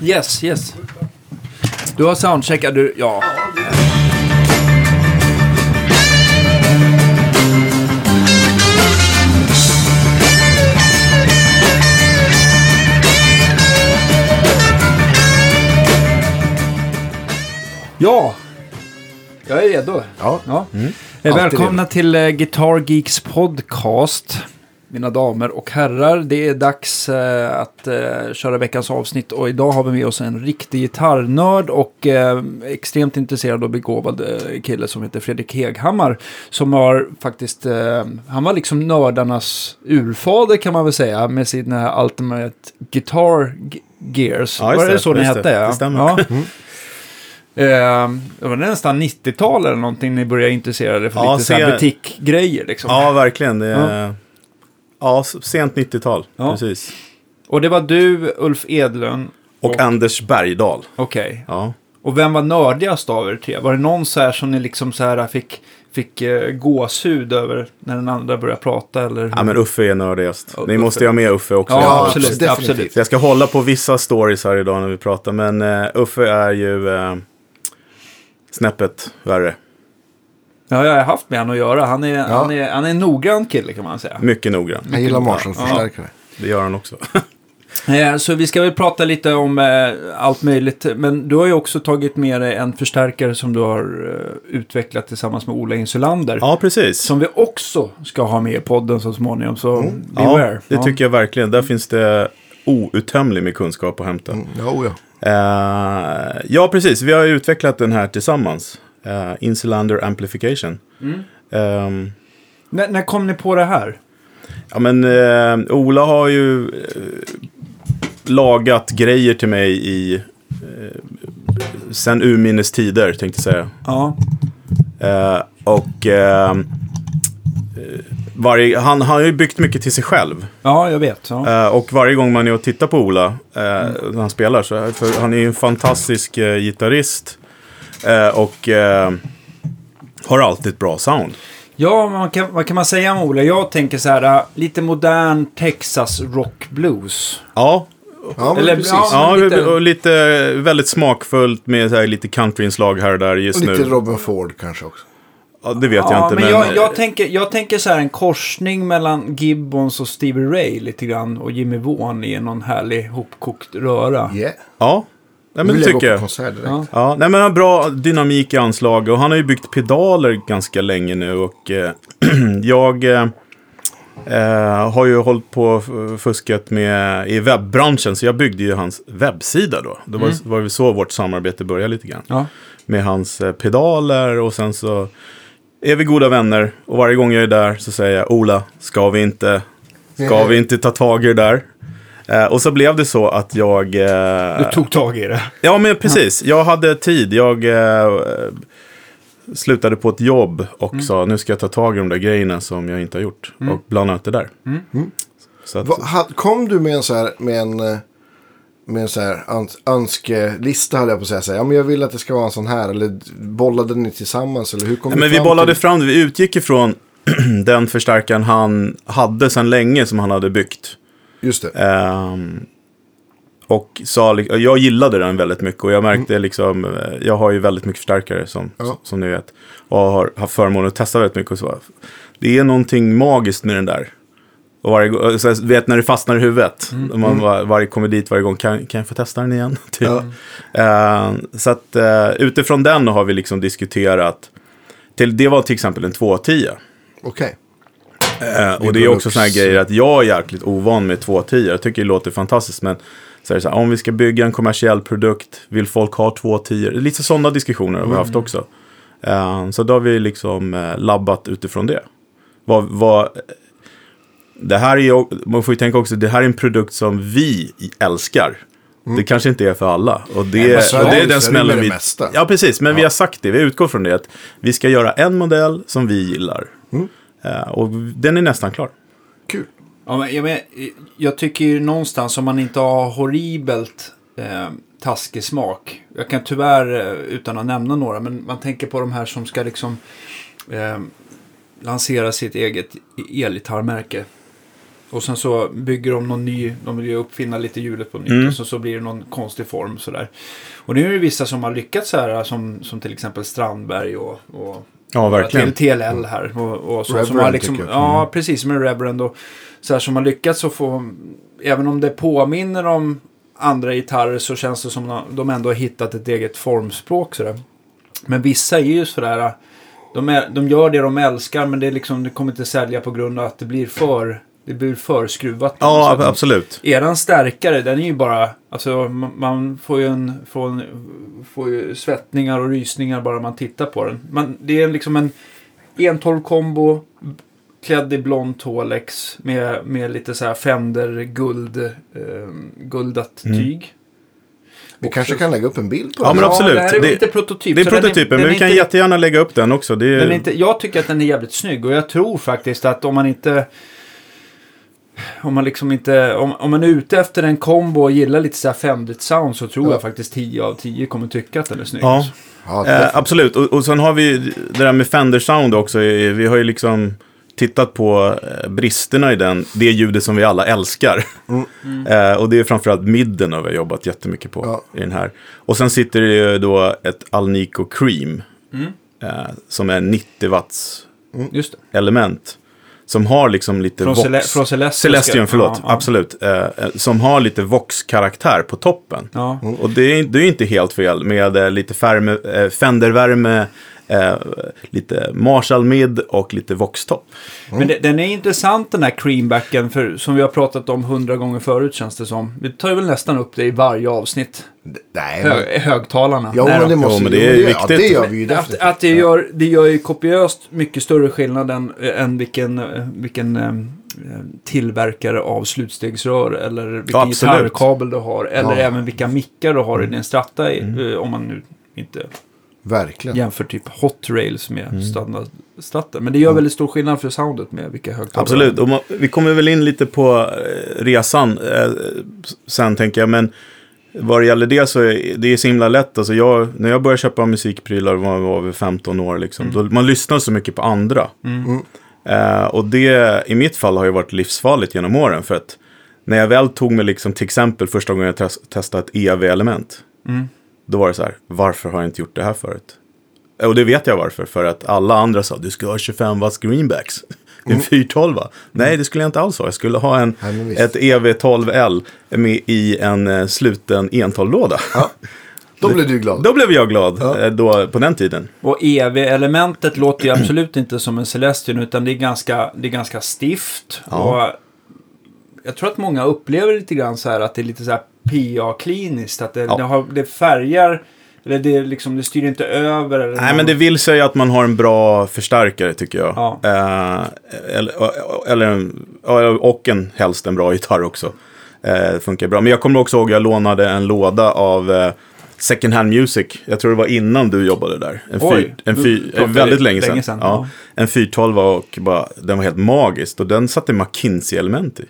Yes, yes. Du har soundcheckat, du, ja. Ja, jag är redo. Ja. Ja. Mm. Eh, Välkomna till eh, Guitar Geeks podcast. Mina damer och herrar, det är dags eh, att eh, köra veckans avsnitt och idag har vi med oss en riktig gitarrnörd och eh, extremt intresserad och begåvad eh, kille som heter Fredrik Heghammar. Som har faktiskt, eh, han var liksom nördarnas urfader kan man väl säga med sina Ultimate Guitar Gears. Ja, var det det, så den hette? det. Ja. Det stämmer. Ja. Eh, det var nästan 90-tal eller någonting ni började intressera er för Ja, lite se- butikgrejer liksom. Ja, verkligen. Det är, ja. sent 90-tal. Ja. Precis. Och det var du, Ulf Edlund. Och Anders Bergdahl. Okej. Ja. Och vem var nördigast av er tre? Var det någon så här som ni liksom så här fick, fick uh, gåshud över när den andra började prata eller? ja, men Uffe är nördigast. Ja, Ni Uffe. måste ju ha med Uffe också. ja, Ja, absolut, definitivt. absolut. Så jag ska hålla på vissa stories här idag när vi pratar. Men uh, Uffe är ju uh, snäppet värre. Ja, jag har haft med honom att göra. Han är, han är, han är en noggrann kille kan man säga. Mycket noggrann. Jag gillar Marshall-förstärkare. Det gör han också. Eh, Så vi ska väl prata lite om eh, allt möjligt. Men du har ju också tagit med dig en förstärkare som du har eh, utvecklat tillsammans med Ola Insulander. ja, precis. Som vi också ska ha med i podden så småningom. Så Ja, beware. det tycker jag verkligen. Där finns det outtömlig med kunskap att hämta. Ja, oh ja. Eh, ja, precis. Vi har utvecklat den här tillsammans. Uh, Insulander Amplification. Ehm, När, när kom ni på det här? ja, men eh, Ola har ju eh, lagat grejer till mig i uh, sen urminnes tider, tänkte jag säga. Ja, och varje, han, han har ju byggt mycket till sig själv. ja jag vet. Ja. Eh, och varje gång man är och tittar på Ola eh, när han spelar, så, för han är ju en fantastisk eh, gitarrist. Eh, och eh, har alltid ett bra sound. Ja, man kan, vad kan man säga om Ola? Jag tänker så här, äh, lite modern Texas rock blues. Ja, Ja, Eller- precis. ja, ja lite- och lite väldigt smakfullt med så här, lite countryinslag här och där just Och lite nu. Robin Ford kanske också. Ja, det vet jag Ja, inte. men Men, jag, jag, tänker, jag tänker så här en korsning mellan Gibbons och Stevie Ray lite grann. Och Jimmy Vaughan i någon härlig hopkokt röra. Yeah. ja, nej, men vill det jag gå tycker på jag. konsert direkt. Ja. Ja, nej men han har bra dynamik i anslag och han har ju byggt pedaler ganska länge nu och eh, jag eh, eh, har ju hållit på och fuskat med i webbranschen så jag byggde ju hans webbsida då. Det var, var ju så vårt samarbete började lite grann. Ja. Med hans eh, pedaler och sen så är vi goda vänner och varje gång jag är där så säger jag Ola, ska vi inte, ska vi inte ta tag i det där? Eh, och så blev det så att jag... eh, Du tog tag i det. Ja, men precis. Jag hade tid. Jag eh, slutade på ett jobb och Mm. sa nu ska jag ta tag i de där grejerna som jag inte har gjort. Och bland annat det där. Mm. Så att, Va, kom du med en så här, med en, med en så här öns- önskelista höll jag på att säga. Så här, ja, men jag vill att det ska vara en sån här. Eller bollade ni tillsammans? Eller hur kom Nej, men vi bollade till- fram det. Vi utgick ifrån den förstärkaren han hade sedan länge som han hade byggt. Just det. Ehm, och sa, jag gillade den väldigt mycket och jag märkte liksom, eh, jag har ju väldigt mycket förstärkare som, Ja. som ni vet. Och har haft förmånen att testa väldigt mycket och så. Det är någonting magiskt med den där. Och varje, gång- så vet när det fastnar i huvudet. Och man var, varje kommer dit varje gång, kan, kan jag få testa den igen? typ. Ja. Ehm, så att eh, utifrån den har vi liksom diskuterat. Till, det var till exempel en 210. Okej. Eh, och det är också sådana grejer att jag är jäkligt ovan med 210. Jag tycker det låter fantastiskt. Men så är det så här, om vi ska bygga en kommersiell produkt, vill folk ha 210? Lite sådana diskussioner har vi haft också. Eh, så då har vi liksom eh, labbat utifrån det. Vad, vad, det här är man får ju tänka också, det här är en produkt som vi älskar. Det kanske inte är för alla. Och det, är och det är den smällen vi... Ja, precis. Men vi har sagt det. Vi utgår från det. Att vi ska göra en modell som vi gillar. Eh, och den är nästan klar. Kul. Ja, men, jag, men, jag tycker ju någonstans om man inte har horribelt eh, taskig smak. Jag kan tyvärr, eh, utan att nämna några, men man tänker på de här som ska liksom eh, lansera sitt eget elgitarrmärke. Och sen så bygger de någon ny, de vill ju uppfinna lite hjulet på nytt Mm. och så, så blir det någon konstig form sådär. Och nu är det vissa som har lyckats så här, som, som till exempel Strandberg och, och Ja, verkligen. Till TLL här. Och, och så, som Reverend har liksom, jag. ja, precis som en Reverend. Och så här som har lyckats att få, även om det påminner om andra gitarrer så känns det som de ändå har hittat ett eget formspråk. Så där. Men vissa är ju sådär, de, är, de gör det de älskar men det, är liksom, det kommer inte sälja på grund av att det blir för, det blir för skruvat. på något Ja, absolut. Eran stärkare, den är ju bara... Alltså man, får ju en, får en... Får ju svettningar och rysningar bara man tittar på den. Man, det är liksom en 112 kombo klädd i blond Tolex med, med lite så här Fender guld, eh, guldat Mm. tyg. Vi kanske kan lägga upp en bild på Ja, den. men absolut. det här är Det- lite prototyp. Det är prototypen, den men är vi kan inte- jättegärna lägga upp den också. Det är, den är inte, jag tycker att den är jävligt snygg och jag tror faktiskt att om man inte... Om man liksom inte... Om, om man är ute efter en kombo och gillar lite så här femdigt sound så tror Ja. jag faktiskt 10 av 10 kommer tycka att den är snygg. Ja. Ja, Eh, absolut, och, och sen har vi det där med Fender Sound också. Vi har ju liksom tittat på eh, bristerna i den, det ljudet som vi alla älskar. Eh, och det är framförallt midden har vi jobbat jättemycket på Ja. i den här. Och sen sitter det ju då ett Alnico Cream. Eh, som är 90 watts Just det. element. Som har liksom lite Från, vox. Cele från Celestion. Celestion, förlåt. Ja. Absolut. Eh, eh, som har lite vox-karaktär på toppen. Ja. Och det är, det är inte helt fel med eh, lite färme, eh, Fendervärme, eh, lite Marshall Mid och lite Vox-topp. Men det, den är intressant den här creambacken för som vi har pratat om hundra gånger förut känns det som. Vi tar ju väl nästan upp det i varje avsnitt. Nej, men, Hög, högtalarna. ja, Nej men det måste Jo, men det är Ja, viktigt. det gör vi ju Att, definitivt. att det, gör, det gör ju kopiöst mycket större skillnad än, än vilken, vilken eh, tillverkare av slutstegsrör eller vilken Ja, gitarrkabel du har. Eller Ja. även vilka mickar du har i din stratta. i, eh, Om man nu inte Verkligen. jämför typ hot rails med standardstratter. Men det gör väldigt stor skillnad för soundet med vilka högtalare. Absolut, och man, vi kommer väl in lite på eh, resan eh, sen tänker jag. Men vad det gäller det så är det är så himla lätt. Alltså jag, när jag började köpa musikprylar var jag var väl 15 år. Liksom, då, man lyssnar så mycket på andra. Mm. Eh, och det i mitt fall har ju varit livsfarligt genom åren. För att när jag väl tog mig liksom, till exempel första gången jag tes- testade ett EV-element. Mm. Då var det så här, varför har jag inte gjort det här förut? Och det vet jag varför, för att alla andra sa du ska ha 25 watts greenbacks. En 412 Nej, det skulle jag inte alls ha. Jag skulle ha en, visst. ett E EV12L med i en eh, sluten entalllåda. Ja. Då blir du glad. Då blev jag glad Ja. eh, då, på den tiden. Och EV-elementet låter ju absolut inte som en Celestion utan det är ganska, det är ganska stift. Ja. Och jag tror att många upplever lite grann så här att det är lite så här PA-kliniskt. Att det, Ja. det, har, det färgar, eller det, liksom, det styr inte över. Eller Nej, men det vill säga att man har en bra förstärkare tycker jag. Ja. Eh, eller, eller, en- ja, och en, helst en bra gitarr också. Eh, funkar bra. Men jag kommer också ihåg att jag lånade en låda av eh, Second Hand Music. Jag tror det var innan du jobbade där. En Oj, fyr, en fyr, vi väldigt länge sedan. länge sedan, Ja, en 412 och bara, den var helt magisk. Och den satte McKinsey-element i.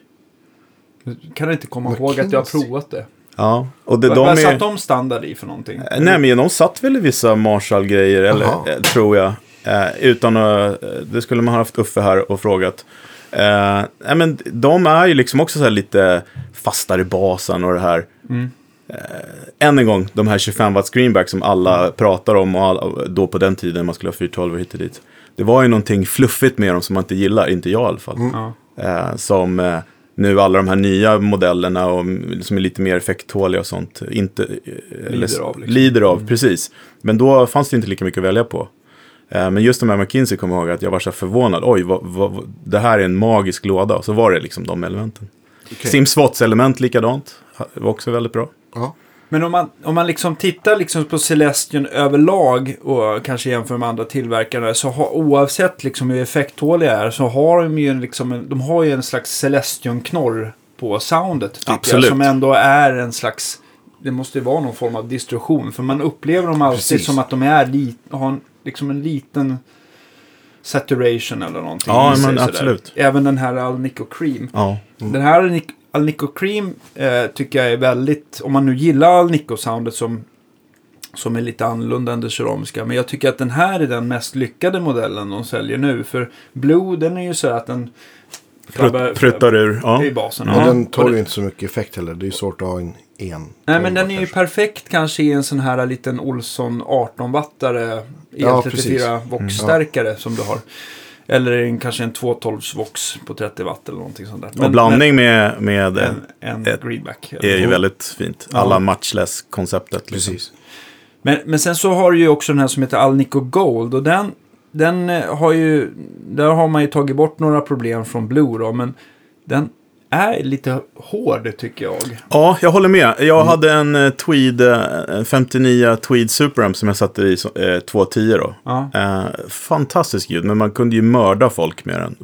kan inte komma ihåg att jag har provat det. Ja, och det, Vad, de vad är... satt de standard i för någonting? Eh, Nej, men de satt väl i vissa Marshall-grejer, eller, eh, tror jag. Eh, utan att, eh, det skulle man ha haft Uffe här och frågat. Eh, nej, men de är ju liksom också så här lite fastare i basen och det här. Mm. Eh, än en gång, de här 25 watts greenback som alla pratar om och all, då på den tiden man skulle ha 412 och hit och dit. Det var ju någonting fluffigt med dem som man inte gillar, inte jag i alla fall. Ja. Eh, som eh, nu alla de här nya modellerna och, mm, som är lite mer effekttåliga och sånt inte eh, eller- av, liksom. lider av. Precis. Men då fanns det inte lika mycket att välja på. Eh, men just de här McKinsey kommer jag ihåg att jag var så förvånad. Oj, vad, vad, det här är en magisk låda. Och så var det liksom de elementen. Okej. Sims Watts-element likadant. Ha- Var också väldigt bra. Ja. Men om man, om man liksom tittar liksom på Celestion överlag och kanske jämför med andra tillverkare så har, oavsett liksom hur effekttåliga är så har de ju en, liksom en, de har ju en slags Celestion-knorr på soundet. Absolut. Jag, som ändå är en slags, det måste ju vara någon form av distorsion. För man upplever dem alltid Precis. som att de är lit, har en, liksom en liten saturation eller någonting Ja, men sådär. absolut. Även den här Alnico Cream. Ja. Den här Alnic- Alnico Cream eh, tycker jag är väldigt, om man nu gillar Alnico-soundet som, som är lite annorlunda än det keramiska. Men jag tycker att den här är den mest lyckade modellen de säljer nu. För Blue, den är ju så att den, pruttar ur. Ja. i basen. Men Ja. den det- ju inte så mycket effekt heller. Det är ju svårt att ha en en. Nej, men den är ju perfekt kanske i en sån här liten Olsson 18-wattare Ja, EL34 precis. Vox-stärkare som du har. Eller en, kanske en 212 Vox på 30 watt eller någonting sånt där. och blandning med, med Men, en, en ett- greenback. är ju väldigt fint. Ja. Alla matchless-konceptet. Liksom. Precis. Men, men sen så har du ju också den här som heter Alnico Gold. Och den, den eh, har ju... Där har man ju tagit bort några problem från Blue då. Men den är lite hård tycker jag. Ja, jag håller med. Jag hade en eh, Tweed, eh, en 59 Tweed Superamp som jag satte i så- eh, 210 då. Ja. Eh, fantastisk ljud, men man kunde ju mörda folk med den.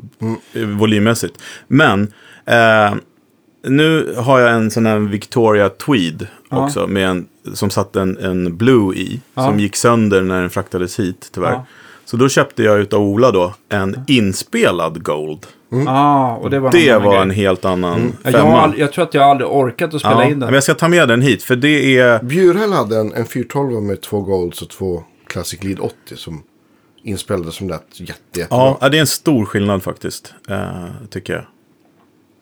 eh, Volymmässigt. Men eh, nu har jag en sån här Victoria Tweed Ja. också. Med en, som satt en, en Blue i. Ja. Som gick sönder när den fraktades hit tyvärr. Så då köpte jag utav Ola då en inspelad Gold. Ah, och det var, Det var en helt annan Jag, har femma. all, jag tror att jag aldrig orkat att spela Ja, in men den. jag ska ta med den hit, för det är... Bjurhäll hade en, en 412 med två Golds och två Classic Lead 80 som inspelades som lät jätte, jättebra. Ja, det är en stor skillnad faktiskt, eh, tycker jag.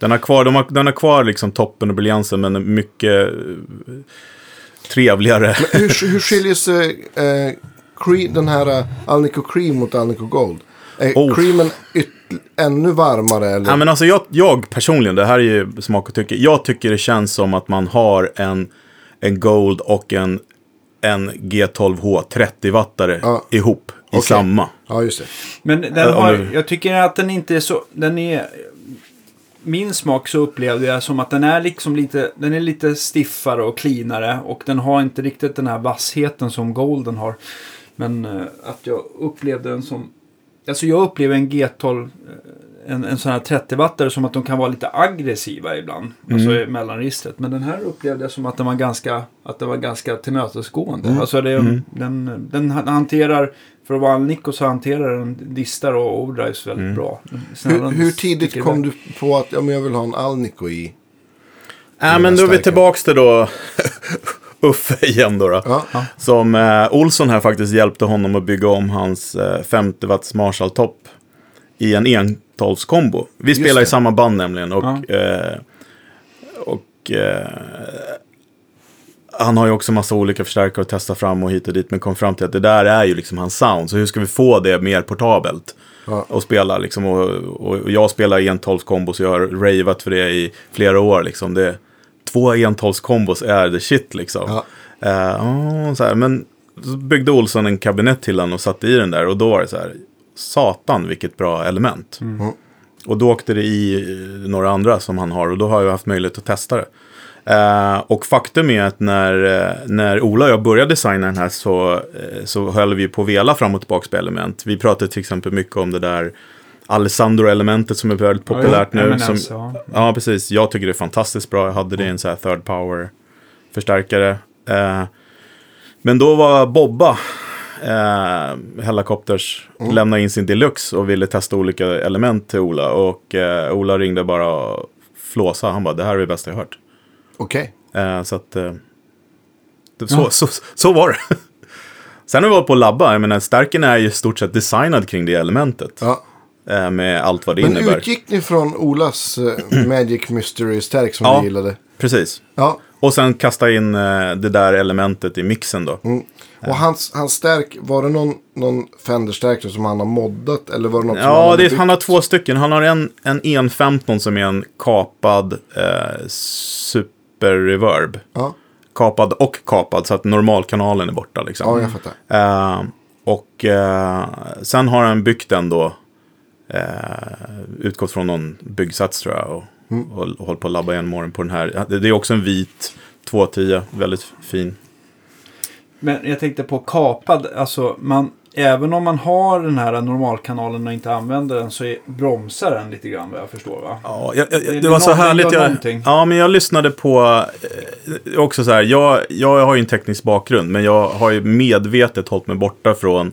Den har kvar, de har, den har kvar liksom toppen och briljansen, men mycket eh, trevligare. Hur, hur skiljer sig eh, cream, den här uh, Alnico Cream mot Alnico Gold? Är Oh. creamen yt, ännu varmare? Eller? Ja, men alltså jag, jag personligen, det här är ju smak och tycke. Jag tycker det känns som att man har en, en Gold och en, en G12H 30-wattare Ja. ihop i Okej. samma. Ja, just det. Men den Ja, om har, jag tycker att den inte är så... Den är... Min smak så upplevde jag som att den är liksom lite, den är lite stiffare och cleanare. Och den har inte riktigt den här vassheten som Golden har. Men eh, att jag upplevde den som... Alltså jag upplever en G12, eh, en, en sån här 30-wattare som att de kan vara lite aggressiva ibland. Alltså i mellanregistret. Men den här upplevde jag som att den var ganska, att det var ganska tillmötesgående. Alltså det, den, den hanterar, för att vara en Nico så hanterar den distar och overdrives väldigt bra. Snälla, Hur, den hur tidigt kom iväg. du på att ja, men jag vill ha en Alnico i? Ja, men då är vi tillbaka till då Uffe igen då. då. Ja. Som eh, Olsson här faktiskt hjälpte honom att bygga om hans eh, 50 watts Marshall-topp i en 112-kombo. Vi Just spelar i det. samma band nämligen. Och, Ja. eh, och eh, han har ju också massa olika förstärkare att testa fram och hit och dit. Men kom fram till att det där är ju liksom hans sound. Så hur ska vi få det mer portabelt? Ja. Och spela liksom. Och, och, jag spelar i 112-kombo så jag har ravat för det i flera år liksom. Det, två 112-kombos är the shit liksom. Ja. Eh, ja, så här, men så byggde Olsson en kabinett till den och satte i den där. Och då var det så här, satan vilket bra element. Mm. Och då åkte det i eh, några andra som han har och då har jag haft möjlighet att testa det. Eh, och faktum är att när, eh, när Ola och jag började designa den här så, eh, så höll vi på att vela fram och tillbaka på element. Vi pratade till exempel mycket om det där Alessandro-elementet som är väldigt populärt nu. M&S, Som, ja. ja, precis. Jag tycker det är fantastiskt bra. Jag hade det i en så här third power-förstärkare. Eh, men då var Bobba, eh, Hellacopters, lämnade in sin deluxe och ville testa olika element till Ola. Och eh, Ola ringde bara och flåsade. Han bara, det här är det bästa jag hört. Okej. Eh, så att, eh, det, så, så, så var det. Sen har vi varit på att labba. Jag menar, stärken är ju stort sett designad kring det elementet. Ja. Eh, med allt vad det Men innebär. utgick ni från Olas eh, Magic Mystery-stärk som Ja. du gillade? Precis. Ja. Och sen kasta in eh, det där elementet i mixen då. Mm. Och hans, hans stärk, var det någon, någon Fender-stärk som han har moddat? Eller var det något som han Ja, det, han har två stycken. Han har en, en 115 som är en kapad eh, super reverb. Ja, Kapad och kapad så att normalkanalen är borta liksom. ja jag fattar. Eh, och eh, sen har han byggt den då. Eh, utgått från någon byggsats tror jag. Och, Mm. och, och hållit på att labba igen morgon på den här. Det, det är också en vit 210. Väldigt fin. Men jag tänkte på kapad, alltså man, även om man har den här normalkanalen och inte använder den så är, bromsar den lite grann vad jag förstår va? Ja, jag, jag, Det- det, det var så härligt. Jag, någonting. ja, men jag lyssnade på, eh, också så här, jag, jag har ju en teknisk bakgrund, men jag har ju medvetet hållit mig borta från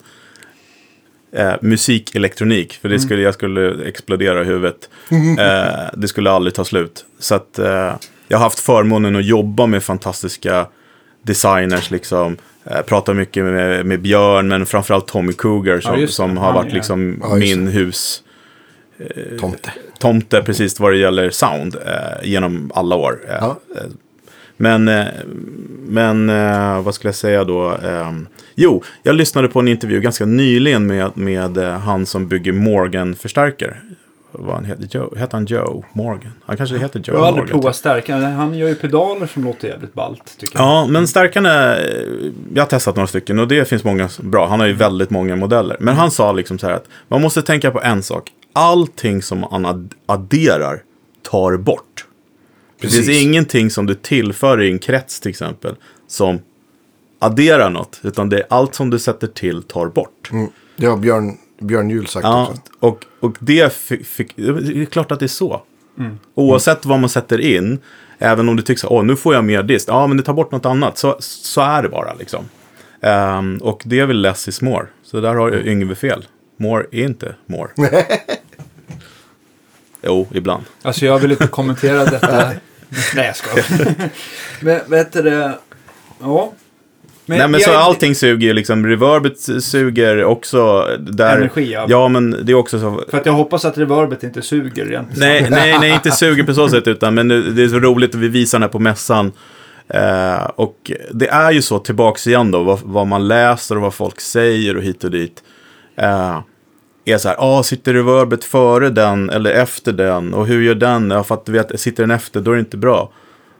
eh, musikelektronik, för det skulle, jag skulle explodera i huvudet. Eh, det skulle aldrig ta slut. Så att eh, jag har haft förmånen att jobba med fantastiska designers, liksom. Eh, pratar mycket med, med Björn, men framförallt Tommy Cougar som, det. som har varit liksom Ja, min hus Tomte. tomte precis vad det gäller sound eh, genom alla år. Eh, Ja. Men, eh, men eh, vad skulle jag säga då? Eh, jo, jag lyssnade på en intervju ganska nyligen med, med eh, han som bygger Morgan-förstärkare. Vad han heter, Joe, heter han Joe Morgan? Han kanske heter Joe Jag har aldrig Morgan. provat stärkaren. Han gör ju pedaler som låter jävligt ballt. Tycker jag. Ja, men stärkarna, jag har testat några stycken och det finns många bra. Han har ju väldigt många modeller. Men han sa liksom så här att man måste tänka på en sak. Allting som man ad- adderar tar bort. Det Precis. finns ingenting som du tillför i en krets till exempel som adderar något. Utan det är allt som du sätter till tar bort. Mm. Det har Björn, Björn Juhl sagt Ja, också. och, och det fick, fick, det är klart att det är så. Oavsett vad man sätter in, även om du tycker att nu får jag mer disk, ja men det tar bort något annat, så, så är det bara liksom. Ehm, och det är väl less is more, så där har Yngve fel. More är inte more. jo, ibland. Alltså jag vill inte kommentera detta. Nej jag skojar. men vet du det? Ja. Nej men så jag- allting suger ju liksom, reverbet suger också där. Energi, ja. Ja men det är också så, För att jag hoppas att reverbet inte suger egentligen. Nej, nej, nej, inte suger på så sätt, utan men det det är så roligt att vi visar den här på mässan. Eh, och det är ju så, tillbaks igen då, vad, vad man läser och vad folk säger och hit och dit. Eh, är så här, ah, sitter reverbet före den eller efter den? Och hur gör den? Ja, för att du vet, sitter den efter, då är det inte bra.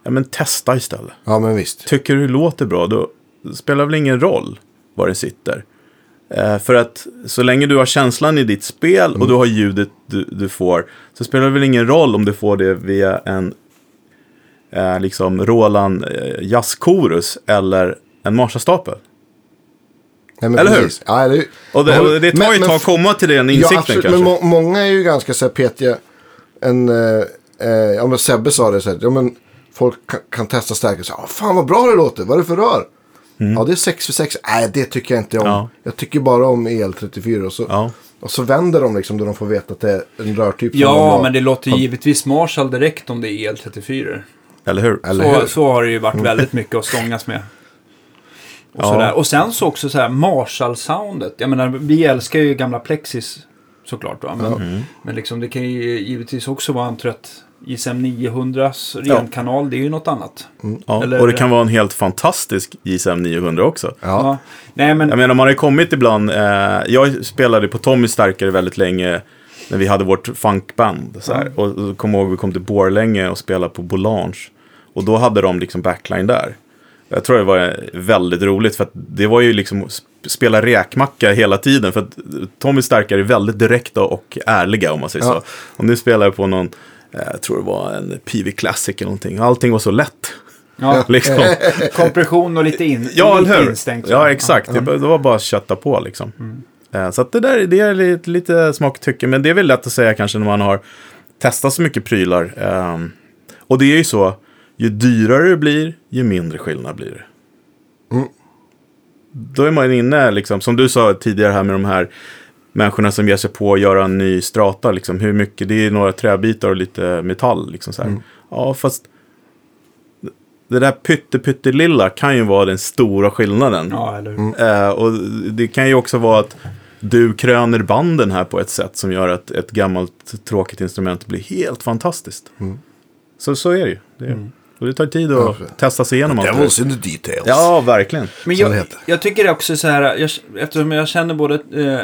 Ja, men testa istället. Ja, men visst. Tycker du det låter bra, då spelar väl ingen roll var den sitter. Eh, för att så länge du har känslan i ditt spel och du har ljudet du, du får, så spelar det väl ingen roll om du får det via en eh, liksom Roland eh, jazzkorus eller en Marshallstapel. Nej, men Eller hur? Ja, eller hur? Och det, Ja, och det tar men- ju ett tag att komma till den Ja, insikten absolut. kanske. Men må många är ju ganska så här petiga. En, eh, eh, ja, men Sebbe sa det så här. Ja, men folk kan, kan testa stärkare. Så, ah, fan vad bra det låter. Vad är det för rör? Ja, det är 6 för 6. Nej, det tycker jag inte om. Mm. Ja. Jag tycker bara om EL34. Och så, Ja. och så vänder de liksom då de får veta att det är en rörtyp. Ja, har. men det låter givetvis Marshall direkt om det är EL34. Eller hur? Eller Så, hur? så har det ju varit väldigt mycket att stångas med. Och, Ja. sådär. och sen så också så här Marshall-soundet. Jag menar, vi älskar ju gamla Plexis såklart. Va? Men, men liksom, det kan ju givetvis också vara en trött ISM 900s renkanal. Det är ju något annat. Ja. Eller- Och det kan vara en helt fantastisk JSM 900 också. Ja. Nej, men... Jag menar, man har ju kommit ibland. Eh, jag spelade på Tommy Starkare väldigt länge. När vi hade vårt funkband. Så här. Och, och kom ihåg vi kom till Borlänge och spelade på Bolange. Och då hade de liksom backline där. Jag tror det var väldigt roligt för att det var ju liksom sp- spela räkmacka hela tiden. För att Tommy Starkare är väldigt direkta och ärliga om man säger Ja. så. Och nu spelar jag på någon, eh, jag tror det var en PV Classic eller någonting. Allting var så lätt. ja, Liksom. kompression och lite, in, Ja, lite instängt. Ja, exakt. Det, det var bara att kötta på liksom. Eh, Så att det där det är lite, lite smaktycke, men det är väl lätt att säga kanske när man har testat så mycket prylar. Ehm, och det är ju så, ju dyrare det blir, ju mindre skillnad blir det. Mm. Då är man inne, liksom, som du sa tidigare här med de här människorna som ger sig på att göra en ny strata. Liksom, hur mycket, det är några träbitar och lite metall. Liksom, så här. Ja, fast det där pytte, lilla kan ju vara den stora skillnaden. Ja, eller hur? Eh, och det kan ju också vara att du kröner banden här på ett sätt som gör att ett gammalt tråkigt instrument blir helt fantastiskt. Så, så är det ju. Det, och det tar tid att absolut. testa sig igenom allt. Devil's in the details. Ja, verkligen. Men jag, jag tycker också så här, jag, eftersom jag känner både, eh,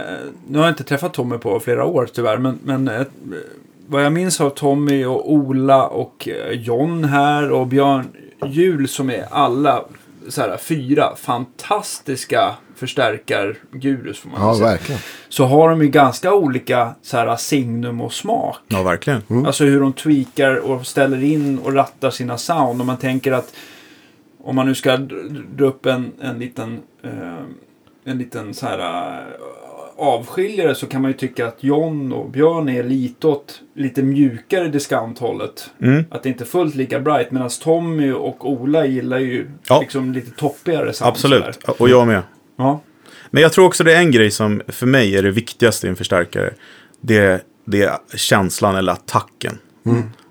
nu har jag inte träffat Tommy på flera år tyvärr, men, men eh, vad jag minns av Tommy och Ola och eh, John här och Björn Jul som är alla så här, fyra fantastiska förstärkargurus får man Ja, säga. verkligen. Så har de ju ganska olika så här, signum och smak. Ja, verkligen. Alltså hur de tweakar och ställer in och rattar sina sound. Om man tänker att om man nu ska dra upp en, en liten, eh, en liten så här eh, avskiljare så kan man ju tycka att John och Björn är lite åt lite mjukare discounthållet. Mm. Att det inte är fullt lika bright. Medan Tommy och Ola gillar ju Ja. liksom lite toppigare sound. Absolut. Och jag med. Ja. Men jag tror också det är en grej som för mig är det viktigaste i en förstärkare. Det, det är känslan eller attacken.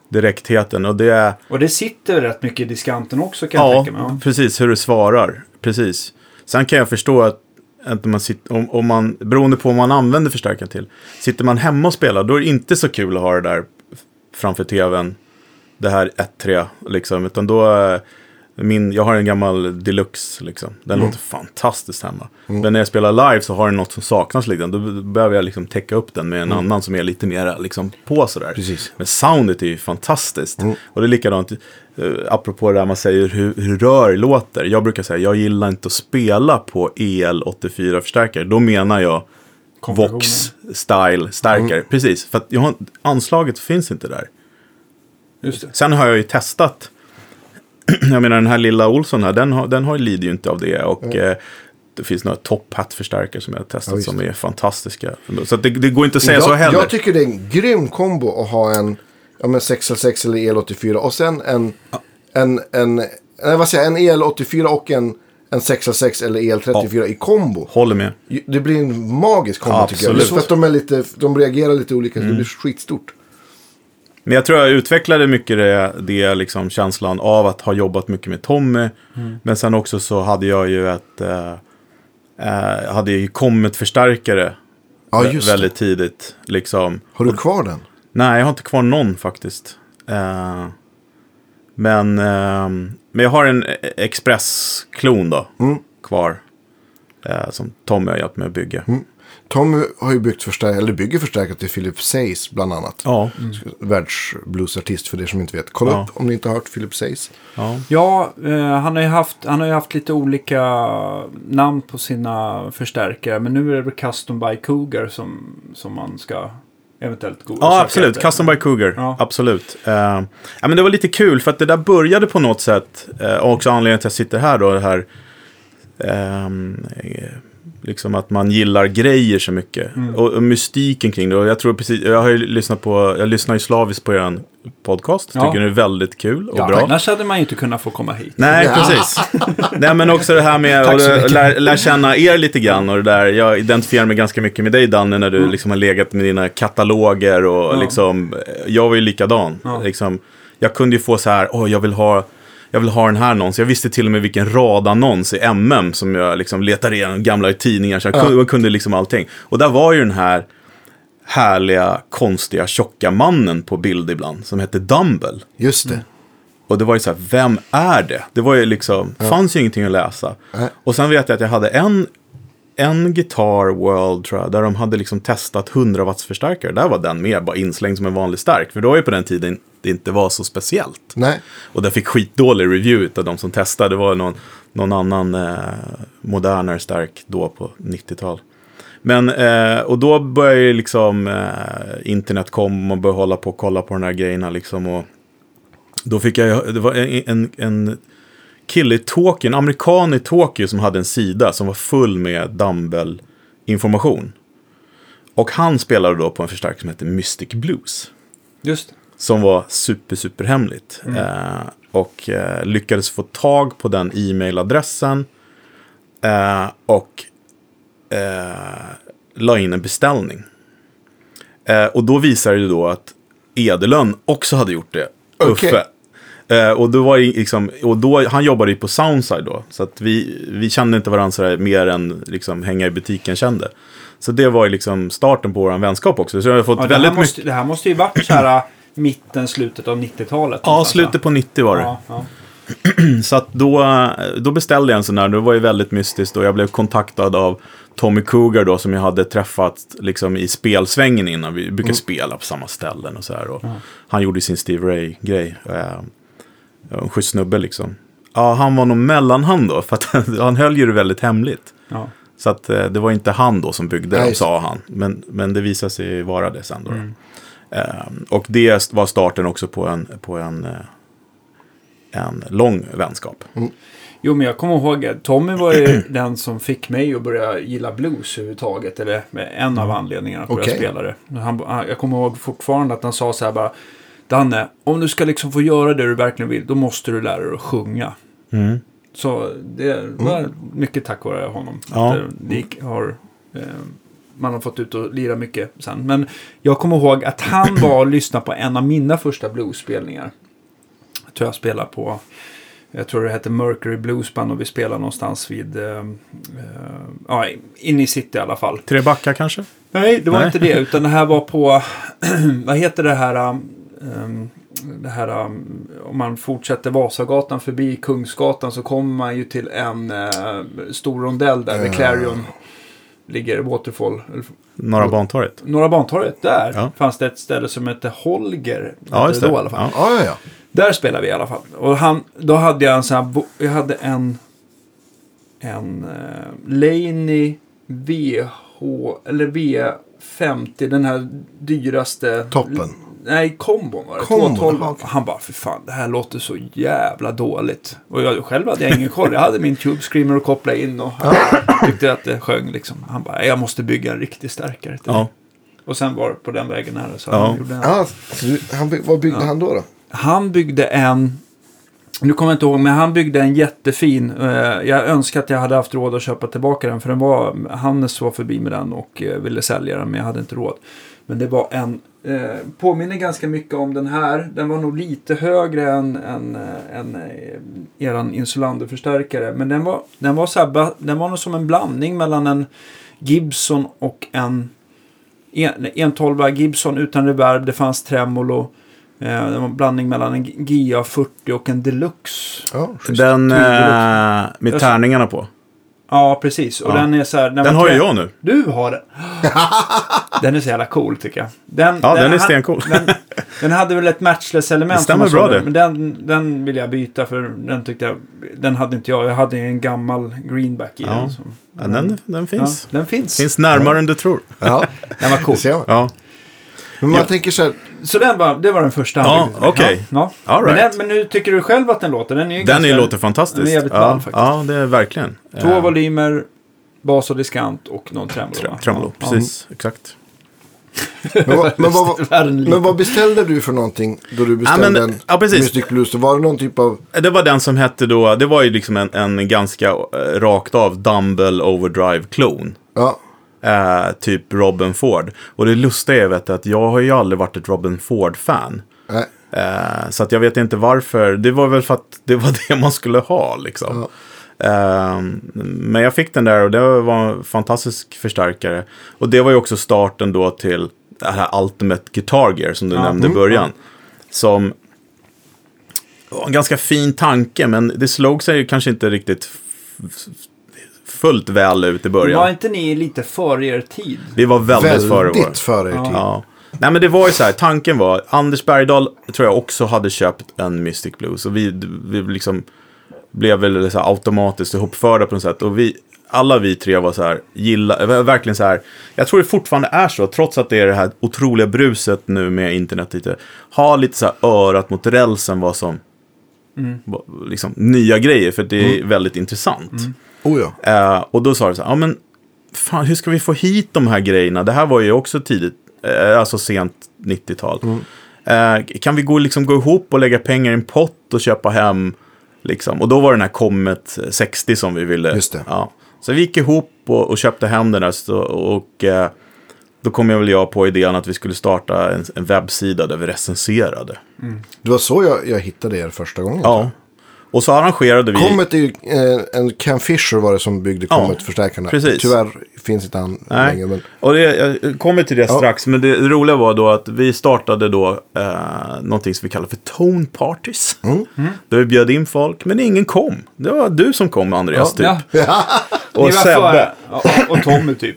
Direktheten. Och det är... Och det sitter rätt mycket i diskanten också kan jag Ja, tänka mig. Ja. precis hur du svarar. Precis. Sen kan jag förstå att att man sitter, om, om man, beroende på vad man använder förstärkaren till. Sitter man hemma och spelar, då är det inte så kul att ha det där framför tvn. Det här 1-3, liksom. Utan då, eh, min, jag har en gammal deluxe, liksom. Den Mm. låter fantastiskt hemma. Men när jag spelar live så har den något som saknas, liksom. Då behöver jag liksom täcka upp den med en annan som är lite mer liksom, på sådär. Mm. Precis. Men soundet är ju fantastiskt. Mm. Och det är likadant, eh, apropå det där man säger hur, hur rör låter. Jag brukar säga, jag gillar inte att spela på EL84-förstärkare. Då menar jag Kompressionen. Vox-style stärkare. Mm. Precis, för att jag har, anslaget finns inte där. Sen har jag ju testat. Jag menar den här lilla Olsson här, den, har, den har, lider ju inte av det. Och eh, det finns några top hat-förstärkare som jag har Ja, testat visst. som är fantastiska. Så det, det går inte att säga jag, så heller. jag tycker det är en grym kombo att ha en ja, men 606 eller EL84 och sen en, en, en, nej, vad säger en EL84 och en, en 606 eller EL34 i kombo. Håller med. Det blir en magisk kombo Ja, tycker jag. absolut. Just för att de, är lite, de reagerar lite olika, så det blir skitstort. Men jag tror jag utvecklade mycket det, det liksom känslan av att ha jobbat mycket med Tommy. Men sen också så hade jag ju ett, eh, eh, hade ju kommit förstärkare Ja, just det. väldigt tidigt. Liksom. Har du kvar den? Nej, jag har inte kvar någon faktiskt. Eh, men, eh, men jag har en e- Express-klon då, Mm. kvar. Eh, som Tommy har hjälpt mig att bygga. Tommy har ju byggt förstärkare, eller bygger förstärkare till Philip Says bland annat. Ja, Världsbluesartist för er som inte vet. Kolla Ja. upp om ni inte har hört Philip Says. ja. Ja, eh, han, har ju haft, han har ju haft lite olika namn på sina förstärkare. Men nu är det Custom by Cougar som, som man ska eventuellt gå Ja, absolut. efter. Custom by Cougar. Ja. Absolut. Eh, ja, men det var lite kul för att det där började på något sätt. eh, och också anledningen till att jag sitter här då. Det här, eh, liksom att man gillar grejer så mycket. Mm. Och, och mystiken kring det. Och jag tror precis, jag har ju lyssnat på, jag lyssnar ju slaviskt på er podcast. Ja. Tycker den är väldigt kul och Ja, bra. annars hade man ju inte kunnat få komma hit. Nej, Ja. precis. Nej, men också det här med att lära lär känna er lite grann. Och det där. Jag identifierar mig ganska mycket med dig, Danne, när du liksom har legat med dina kataloger. Och Mm. Ja. liksom, jag var ju likadan. Liksom, jag kunde ju få så här, åh, jag vill ha... Jag vill ha den här annonsen. Jag visste till och med vilken radannons i MM som jag liksom letade igenom gamla tidningar. Så jag kunde, jag kunde liksom allting. Och där var ju den här härliga, konstiga, tjocka mannen på bild ibland. Som hette Dumble. Just det. Och det var ju så här, vem är det? Det var ju liksom, fanns ju ingenting att läsa. Nej. Och sen vet jag att jag hade en, en Guitar World tror jag, där de hade liksom testat 100 watts förstärkare. Där var den med, bara inslängd som en vanlig stark. För då var ju på den tiden det inte var så speciellt. Nej. Och den fick skitdålig review av de som testade. Det var någon, någon annan eh, modernare stark då på 90-tal. Men, eh, och då började ju liksom eh, internet kom och började hålla på och kolla på de här grejerna liksom. Och då fick jag, det var en, en, en kille i Tokyo, en amerikan i Tokyo som hade en sida som var full med dumbbell-information. Och han spelade då på en förstärkare som heter Mystic Blues. Just det. Som var super, super hemligt. Mm. Eh, och eh, lyckades få tag på den e-mailadressen. Eh, och eh, la in en beställning. Eh, och då visade det då att Edelön också hade gjort det. Okej. Uffe. Eh, och då var det liksom, och då, han jobbade ju på Soundside då. Så att vi, vi kände inte varandra sådär mer än liksom hänga i butiken kände. Så det var ju liksom starten på vår vänskap också. Så jag har fått Ja, det, väldigt här måste, mycket. det här måste ju varit så här äh, mitten, slutet av 90-talet. Ja, slutet på 90 var det. Ja, ja. Så att då, då beställde jag en sån där. Det var ju väldigt mystiskt och jag blev kontaktad av Tommy Cougar då som jag hade träffat liksom i spelsvängen innan. Vi brukar spela på samma ställen och så här. Och Han gjorde sin Steve Ray-grej. En schysst snubbe liksom. Ja, han var nog mellanhand då, för att han höll ju det väldigt hemligt. Ja. Så att eh, det var inte han då som byggde Nej, dem, sa han. Men, men det visade sig vara det sen då. då. Eh, och det var starten också på en, på en, eh, en lång vänskap. Jo, men jag kommer ihåg att Tommy var ju den som fick mig att börja gilla blues överhuvudtaget. Eller med en av anledningarna att börja Okej. spela det. Han, han, jag kommer ihåg fortfarande att han sa så här bara. Danne, om du ska liksom få göra det du verkligen vill, då måste du lära dig att sjunga. Mm. Så det var mycket tack vare honom. Ja. Att det, har, eh, man har fått ut och lira mycket sen. Men jag kommer ihåg att han var och lyssnade på en av mina första bluesspelningar. Jag tror jag spelade på Jag tror det hette Mercury Bluesband och vi spelade någonstans vid... eh, eh, ja, inne i city i alla fall. Tre backar kanske? Nej, det var Nej. inte det. Utan det här var på... vad heter det här... um, det här um, om man fortsätter Vasagatan förbi Kungsgatan så kommer man ju till en eh, stor rondell där vid Clarion ligger Waterfall. Norra Bantorget? Norra Bantorget, där Ja. fanns det ett ställe som hette Holger. Ja, just det. Då, i alla fall. Ja. Ja, ja. Där spelade vi i alla fall. Och han, då hade jag en sån här, jag hade en, en uh, Laney VH, eller V50, den här dyraste. Toppen. Nej, kombon var det. Kombon, 212. jaha, okej. Han bara, för fan, det här låter så jävla dåligt. Och jag själv hade jag ingen koll. Jag hade min Tube Screamer att koppla in och tyckte att det sjöng liksom. Han bara, jag måste bygga en riktig stärkare. till Ja. Och sen var det på den vägen här. Så han gjorde en du- han, by- vad byggde han då? då? han byggde en... Nu kommer jag inte ihåg, men han byggde en jättefin. eh, jag önskar att jag hade haft råd att köpa tillbaka den. För den var, Hannes var förbi med den och eh, ville sälja den, men jag hade inte råd. Men det var en... Eh, påminner ganska mycket om den här. Den var nog lite högre än, än, eh, än eh, eran Insulander-förstärkare. Men den var, den, var så här, den var nog som en blandning mellan en Gibson och en en, en 12 Gibson utan reverb. Det fanns tremolo. Eh, det var en blandning mellan en GA 40 och en Deluxe. Ja. Den eh, med tärningarna på. Ja, precis. Och Ja. den är så här... Den har ju jag nu. Du har den. den är så jävla cool tycker jag. Den, Ja, den är han- stencool. Den, den hade väl ett matchless-element. Det stämmer bra det. Men den, den vill jag byta för den tyckte jag... Den hade inte jag. Jag hade en gammal greenback i Ja. den. Som, Ja, den, den finns. Ja, den finns. Finns närmare än du tror. Ja, Den var cool. Ja. Men man Ja. tänker så här, Så den var, det var den första Ja, okej. Ja, ja. All men, right. den, men nu tycker du själv att den låter? Den är Den är, ganska- låter fantastiskt. den är jävligt ja, ball faktiskt. ja, det är verkligen. Två Eh, volymer, bas och diskant och någon tremolo. tre- Tremolo, Ja. precis. Exakt. men, vad, men, vad, men vad beställde du för någonting då du beställde men- en ja, precis. Mystic Blues? Var det någon typ av... Det var den som hette då, det var ju liksom en, en ganska eh, rakt av Dumble Overdrive-klon. Ja, Eh, typ Robin Ford. Och det lustiga är vet att jag har ju aldrig varit ett Robin Ford-fan. Eh, så att jag vet inte varför. Det var väl för att det var det man skulle ha liksom. Eh, men jag fick den där och det var en fantastisk förstärkare. Och det var ju också starten då till det här Ultimate Guitar Gear som du Ja. nämnde i Mm. början. Som var en ganska fin tanke, men det slog sig kanske inte riktigt fullt väl ut i början. Var inte ni lite före er tid? Vi var väldigt, före vår. Väldigt före er tid. Ja. Nej men det var ju så här, tanken var, Anders Bergdahl tror jag också hade köpt en Mystic Blues. Och vi, vi liksom blev väl så här automatiskt ihopförda på något sätt. Och vi, alla vi tre var så här, gilla, var verkligen så här, jag tror det fortfarande är så, trots att det är det här otroliga bruset nu med internet lite, ha lite så här örat mot rälsen vad som, vad- liksom nya grejer, för det är väldigt intressant. Oh ja. Eh, och då sa det så här, ja men fan, hur ska vi få hit de här grejerna? Det här var ju också tidigt, eh, alltså sent 90-tal. Eh, kan vi gå, liksom, gå ihop och lägga pengar i en pott och köpa hem, liksom? Och då var den här Comet 60 som vi ville. Just det. Ja. Så vi gick ihop och, och köpte hem den där så, och eh, då kom jag väl jag på idén att vi skulle starta en, en webbsida där vi recenserade. Det var så jag, jag hittade er första gången. Ja. Och så arrangerade vi... Comet är ju, eh, en Cam Fisher var det som byggde Ja, Comet-förstärkarna. precis. Tyvärr finns inte han Nej. längre. Men, Och det, jag kommer till det Ja. strax, men det, roliga var då att vi startade då eh, någonting som vi kallar för Tone Parties. Mm. Där vi bjöd in folk, men ingen kom. Det var du som kom, Andreas, Ja. typ. Ni Och var Sebbe. Ja, och Tommy typ.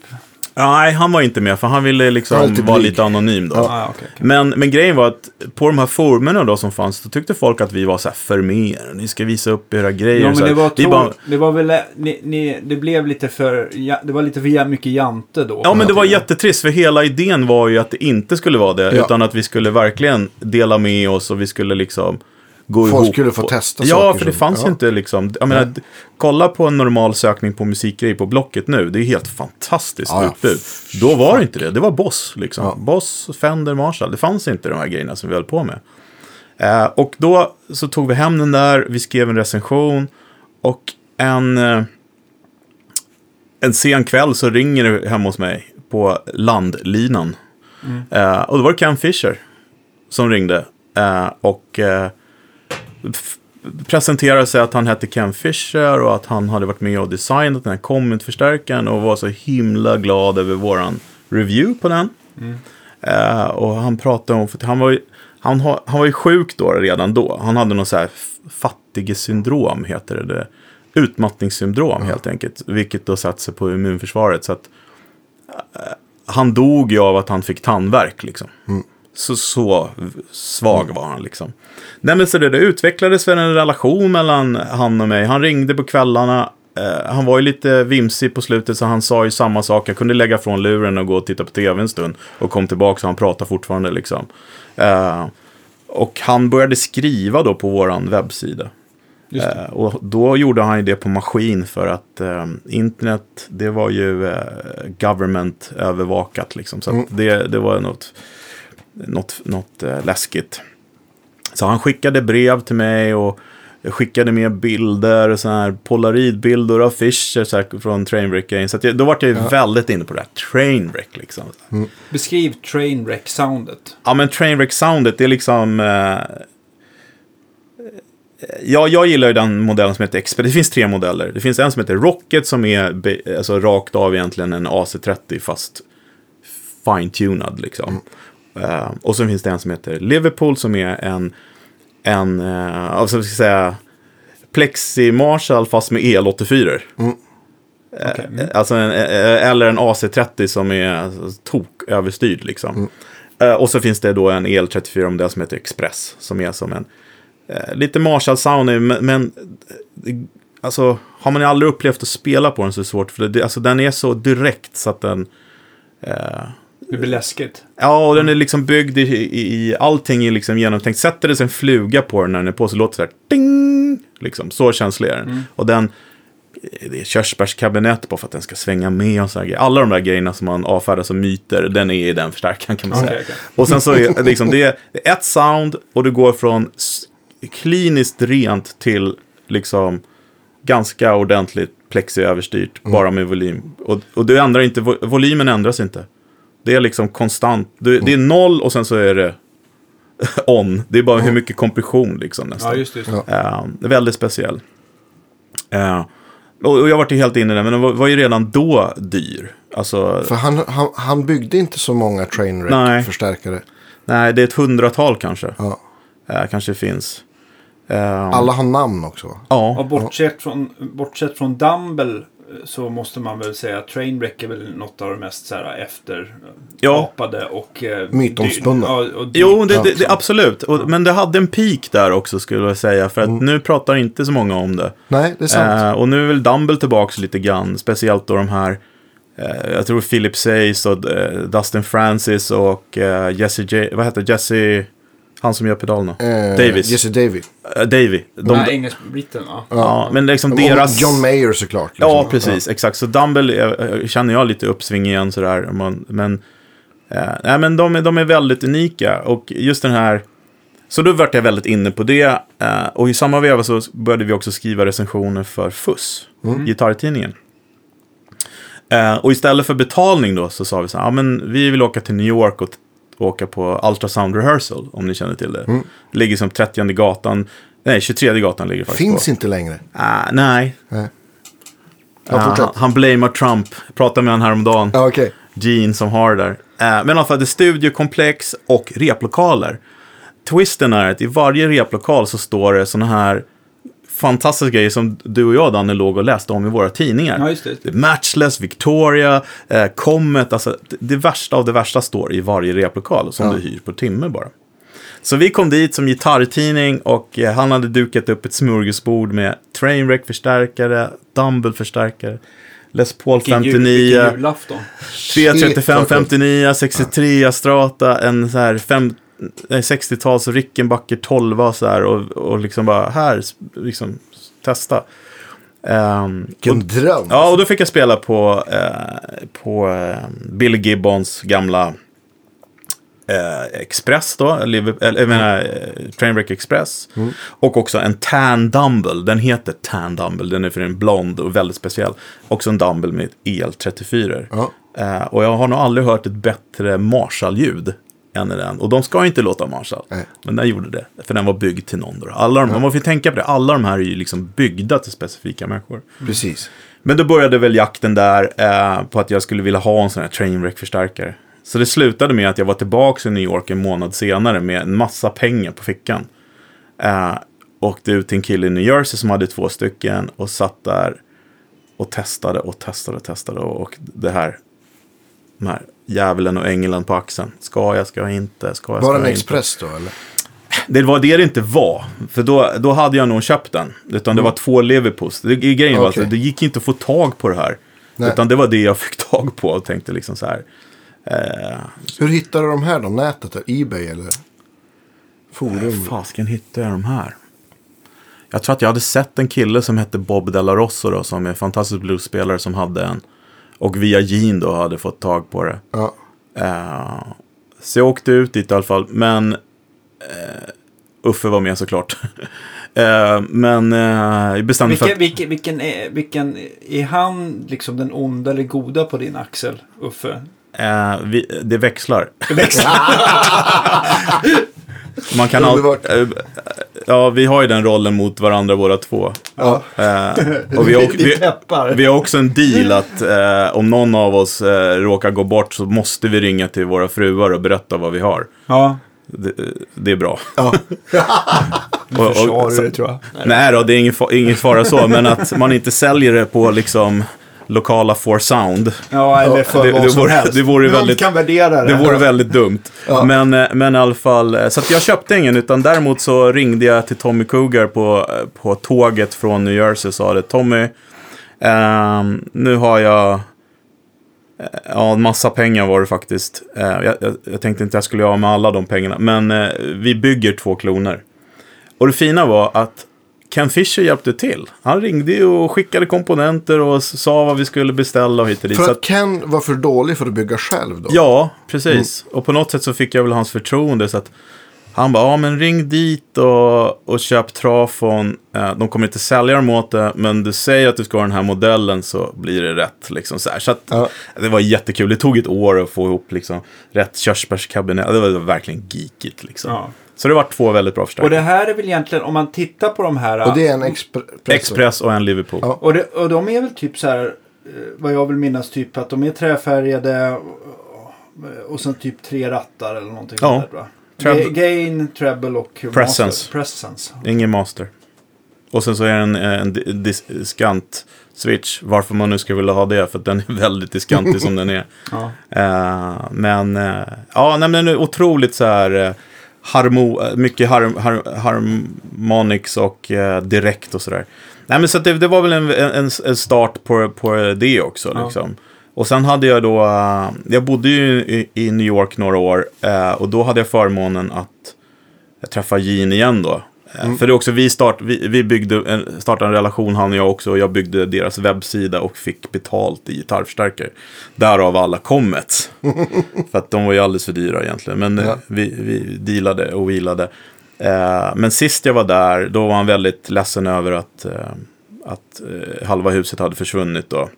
Nej, han var inte med, för han ville liksom vara lite anonym då. Ah, okay, okay. Men, men grejen var att på de här forumerna då som fanns, då tyckte folk att vi var så här förmer. Ni ska visa upp era grejer. Ja, men det var, tro, bara, det var väl, ni, ni, det blev lite för, ja, det var lite för mycket jante då. Ja, men det var jättetrist, för hela idén var ju att det inte skulle vara det, Ja. utan att vi skulle verkligen dela med oss och vi skulle liksom gå Folk ihop. skulle få och- testa Ja, saker för det som- fanns ja. ju inte liksom, jag menar, kolla på en normal sökning på musikgrej på Blocket nu, det är helt fantastiskt Ja, ja. utbud. Då var det inte det, det var Boss liksom. Ja. Boss, Fender, Marshall, det fanns inte de här grejerna som vi höll på med. Eh, och då så tog vi hem den där, vi skrev en recension och en... Eh, en sen kväll så ringer det hemma hos mig på landlinan. Eh, och då var det Cam Fisher som ringde. Eh, och eh, presenterade sig att han hette Ken Fisher och att han hade varit med och designat den här Comet-förstärkaren och var så himla glad över våran review på den. Eh, och han pratade om, för han var ju, han, han var ju sjuk då redan då. Han hade någon så här fattigesyndrom, heter det. det. Utmattningssyndrom helt enkelt. Vilket då satte sig på immunförsvaret. Så att eh, han dog ju av att han fick tandvärk liksom. Så, så svag var han liksom. Nej men så det, det utvecklades väl en relation mellan han och mig. Han ringde på kvällarna. Eh, han var ju lite vimsig på slutet så han sa ju samma sak. Jag kunde lägga från luren och gå och titta på tv en stund. Och kom tillbaka så han pratade fortfarande liksom. Eh, och han började skriva då på våran webbsida. Eh, och då gjorde han ju det på maskin för att eh, internet, det var ju eh, government övervakat liksom. Så att det, det var något, något, något eh, läskigt. Så han skickade brev till mig och skickade med bilder, så här polaroidbilder och affischer så här, från Trainwreck Games. Så att jag, då var jag ju väldigt inne på det här, Trainwreck liksom. Beskriv Trainwreck-soundet. Ja, men Trainwreck-soundet, det är liksom... Eh, ja, jag gillar ju den modellen som heter Express. Det finns tre modeller. Det finns en som heter Rocket som är alltså, rakt av egentligen en AC30 fast fine-tunad liksom. Eh, och så finns det en som heter Liverpool som är en, en uh, alltså, ska säga, Plexi Marshall fast med el-84. Okej. Mm. Alltså en, eh, eller en AC30 som är tok-överstyrd liksom. Eh, och så finns det då en EL34-modell som heter Express. Som är som en eh, lite Marshall-sound, men, men eh, alltså, har man aldrig upplevt att spela på den så är det svårt. För det, alltså, den är så direkt så att den... Eh, Det blir läskigt. Ja, och den är liksom byggd i, i, i allting är liksom genomtänkt. Sätter det sig en fluga på den när den är på så låter det så här ding! Liksom, så känslig är den. Och den, det är körsbärskabinett på för att den ska svänga med och så. Alla de där grejerna som man avfärdar som myter, den är i den förstärkaren kan man säga. Okej, okej. Och sen så är liksom, det är ett sound och du går från kliniskt rent till liksom ganska ordentligt plexi-överstyrt, bara med volym. Och, och du ändrar inte, vo- volymen ändras inte. Det är liksom konstant. Du, Det är noll och sen så är det on. Det är bara hur mycket kompression liksom nästan. Ja, just det. Just det. Ja. Det är väldigt speciell. Eh, och, jag var ju helt inne i det, men den var, var ju redan då dyr. Alltså, För han, han, han byggde inte så många. Trainwreck-förstärkare. nej, det är ett hundratal kanske. Ja. Eh, kanske finns. Alla har namn också. Ja, Och bortsett från, bortsett från Dumble så måste man väl säga att Trainwreck är väl något av det mest så här, efter Ja. och... Eh, Mytomspunna. Ja, Jo, det, det, det, absolut. Och, men det hade en peak där också skulle jag säga. För att nu pratar inte så många om det. Nej, det är sant. Eh, och nu är väl Dumble tillbaka lite grann. Speciellt då de här, eh, jag tror Philip Says och eh, Dustin Francis och eh, Jesse J, vad heter Jesse, han som gör pedalerna? Eh, Davis. Jesse Davy. Eh, Davy. De, De här engelsk-britten, ja. ja, men liksom Och deras... John Mayer såklart. liksom. Ja, precis. Exakt. Så Dumble eh, känner jag lite uppsving igen sådär. men eh, nej, men de, är- de är väldigt unika. Och just den här... Så då vart jag väldigt inne på det. Eh, och i samma veva så började vi också skriva recensioner för FUS, gitarrtidningen. Eh, och istället för betalning då så sa vi så här, ja men vi vill åka till New York och åka på Ultrasound Rehearsal, om ni känner till det. Det ligger som 30 gatan, nej 23 gatan ligger faktiskt Finns på. inte längre. Ah, nej, Nej. Ja, fortsätt. han, han blamear Trump. Jag pratade med honom häromdagen. Ja, okej. Gene som har det där. Eh, men fall, det är studiokomplex och replokaler. Twisten är att i varje replokal så står det sådana här fantastiska grejer som du och jag, Danne, låg och läste om i våra tidningar. Ja, just det. Matchless, Victoria, eh, Comet, alltså det, värsta av det värsta står i varje replokal som Ja. du hyr på timme bara. Så vi kom dit som gitarrtidning och eh, han hade dukat upp ett smörgåsbord med Trainwreck-förstärkare, Dumble-förstärkare, Les Paul Vilken jul- 59, vilken julafton. 335, 59, 63 Strata, en så här fem, nej, 60-tals Rickenbacker 12 så här och, och liksom bara här, liksom testa. Ehm, Vilken dröm. ja, och då fick jag spela på, eh, på eh, Bill Gibbons gamla eh, Express då, eller, jag menar eh, Trainwreck Express. Och också en Tan Dumble, den heter Tan Dumble, den är för en blond och väldigt speciell. Också en Dumble med el-34. Ja. Eh, och jag har nog aldrig hört ett bättre Marshall-ljud än i den. Och de ska inte låta Marshall. Nej. Men den gjorde det. För den var byggd till någon. Då. Alla de, Man får tänka på det. Alla de här är ju liksom byggda till specifika människor. Precis. Men då började väl jakten där eh, på att jag skulle vilja ha en sån här Trainwreck-förstärkare. Så det slutade med att jag var tillbaka i New York en månad senare med en massa pengar på fickan. Eh, åkte ut till en kille i New Jersey som hade två stycken och satt där och testade och testade och testade. Och det här, de här djävulen och ängeln på axeln. Ska jag, ska jag inte, ska jag, ska Var det en jag inte? Express då eller? Det var det det inte var. För då, då hade jag nog köpt den. Utan det var två Leverpus. Det, grejen var Okej. att det gick inte att få tag på det här. Nej. Utan det var det jag fick tag på och tänkte liksom så här. Eh, Hur hittar du de här då? Nätet? Ebay eller? Forum? fasken hittade jag de här? Jag tror att jag hade sett en kille som hette Bob Della Rosso då, som är en fantastisk bluesspelare som hade en. Och via Gene då hade fått tag på det. Ja. Eh, så jag åkte ut dit i alla fall. Men eh, Uffe var med såklart. eh, men jag bestämde för Vilken, att... vilken, vilken, är, vilken, är han liksom den onda eller goda på din axel, Uffe? Vi, det växlar. Man kan alltid... Eh, ja, vi har ju den rollen mot varandra båda två. Ja. Eh, och vi, har, Vi vi, har också en deal att eh, om någon av oss eh, råkar gå bort så måste vi ringa till våra fruar och berätta vad vi har. Ja, Det, det är bra. Ja. Och- och- så- du det tror jag. Nej då, det är ingen, ingen fara så, men att man inte säljer det på liksom lokala For Sound. Ja, eller för det- vad det som vore- helst. det vore väldigt- kan värdera det. Det vore väldigt dumt. Ja. Men, eh, men i alla fall, eh, så jag köpte ingen, utan däremot så ringde jag till Tommy Cougar på, eh, på tåget från New Jersey och sa det, Tommy, ehm, nu har jag, eh, ja, en massa pengar var det faktiskt. Eh, jag, jag, jag tänkte inte att jag skulle göra med alla de pengarna, men eh, vi bygger två kloner. Och det fina var att Ken Fisher hjälpte till. Han ringde och skickade komponenter och sa vad vi skulle beställa och hit och dit. För Så att Ken var för dålig för att bygga själv då? Ja, precis. Och på något sätt så fick jag väl hans förtroende. Så att han bara, ja men ring dit och, och köp trafon. Eh, de kommer inte sälja dem åt det, men du säger att du ska ha den här modellen så blir det rätt. Liksom, så här. så att, Ja. det var jättekul. Det tog ett år att få ihop liksom, rätt körsbärskabinett. Det var verkligen geekigt. Liksom. Ja. Så det var två väldigt bra Och förstärkare. det här är väl egentligen, om man tittar på de här. Och det är en Express? Express och en Liverpool. Ja. Och, det, och de är väl typ så här, eh, vad jag vill minnas, typ att de är träfärgade och, och sen typ tre rattar eller någonting Ja. sånt där. Ga- Gain, treble och Presence. master. Presence. Ingen master. Och sen så är det en, en di- dis- diskant switch. Varför man nu skulle vilja ha det. För att den är väldigt diskantig som den är. Ja. Eh, men eh, ja, nej, men den är otroligt så här. Harmo, eh, mycket har, har, harmonics och eh, direkt och sådär. Nej men så det, det var väl en, en, en start på, på det också. Ja. Liksom. Och sen hade jag då, eh, jag bodde ju i, i New York några år. eh, och då hade jag förmånen att träffa Gene igen då. Eh, För det är också, vi, start, vi, vi byggde en, startade en relation han och jag också. Och jag byggde deras webbsida och fick betalt i gitarrförstärkare. Därav alla Comets. för att de var ju alldeles för dyra egentligen. Men eh, Ja. vi, vi dealade och wheelade. Eh, men sist jag var där, då var han väldigt ledsen över att, eh, att eh, halva huset hade försvunnit då.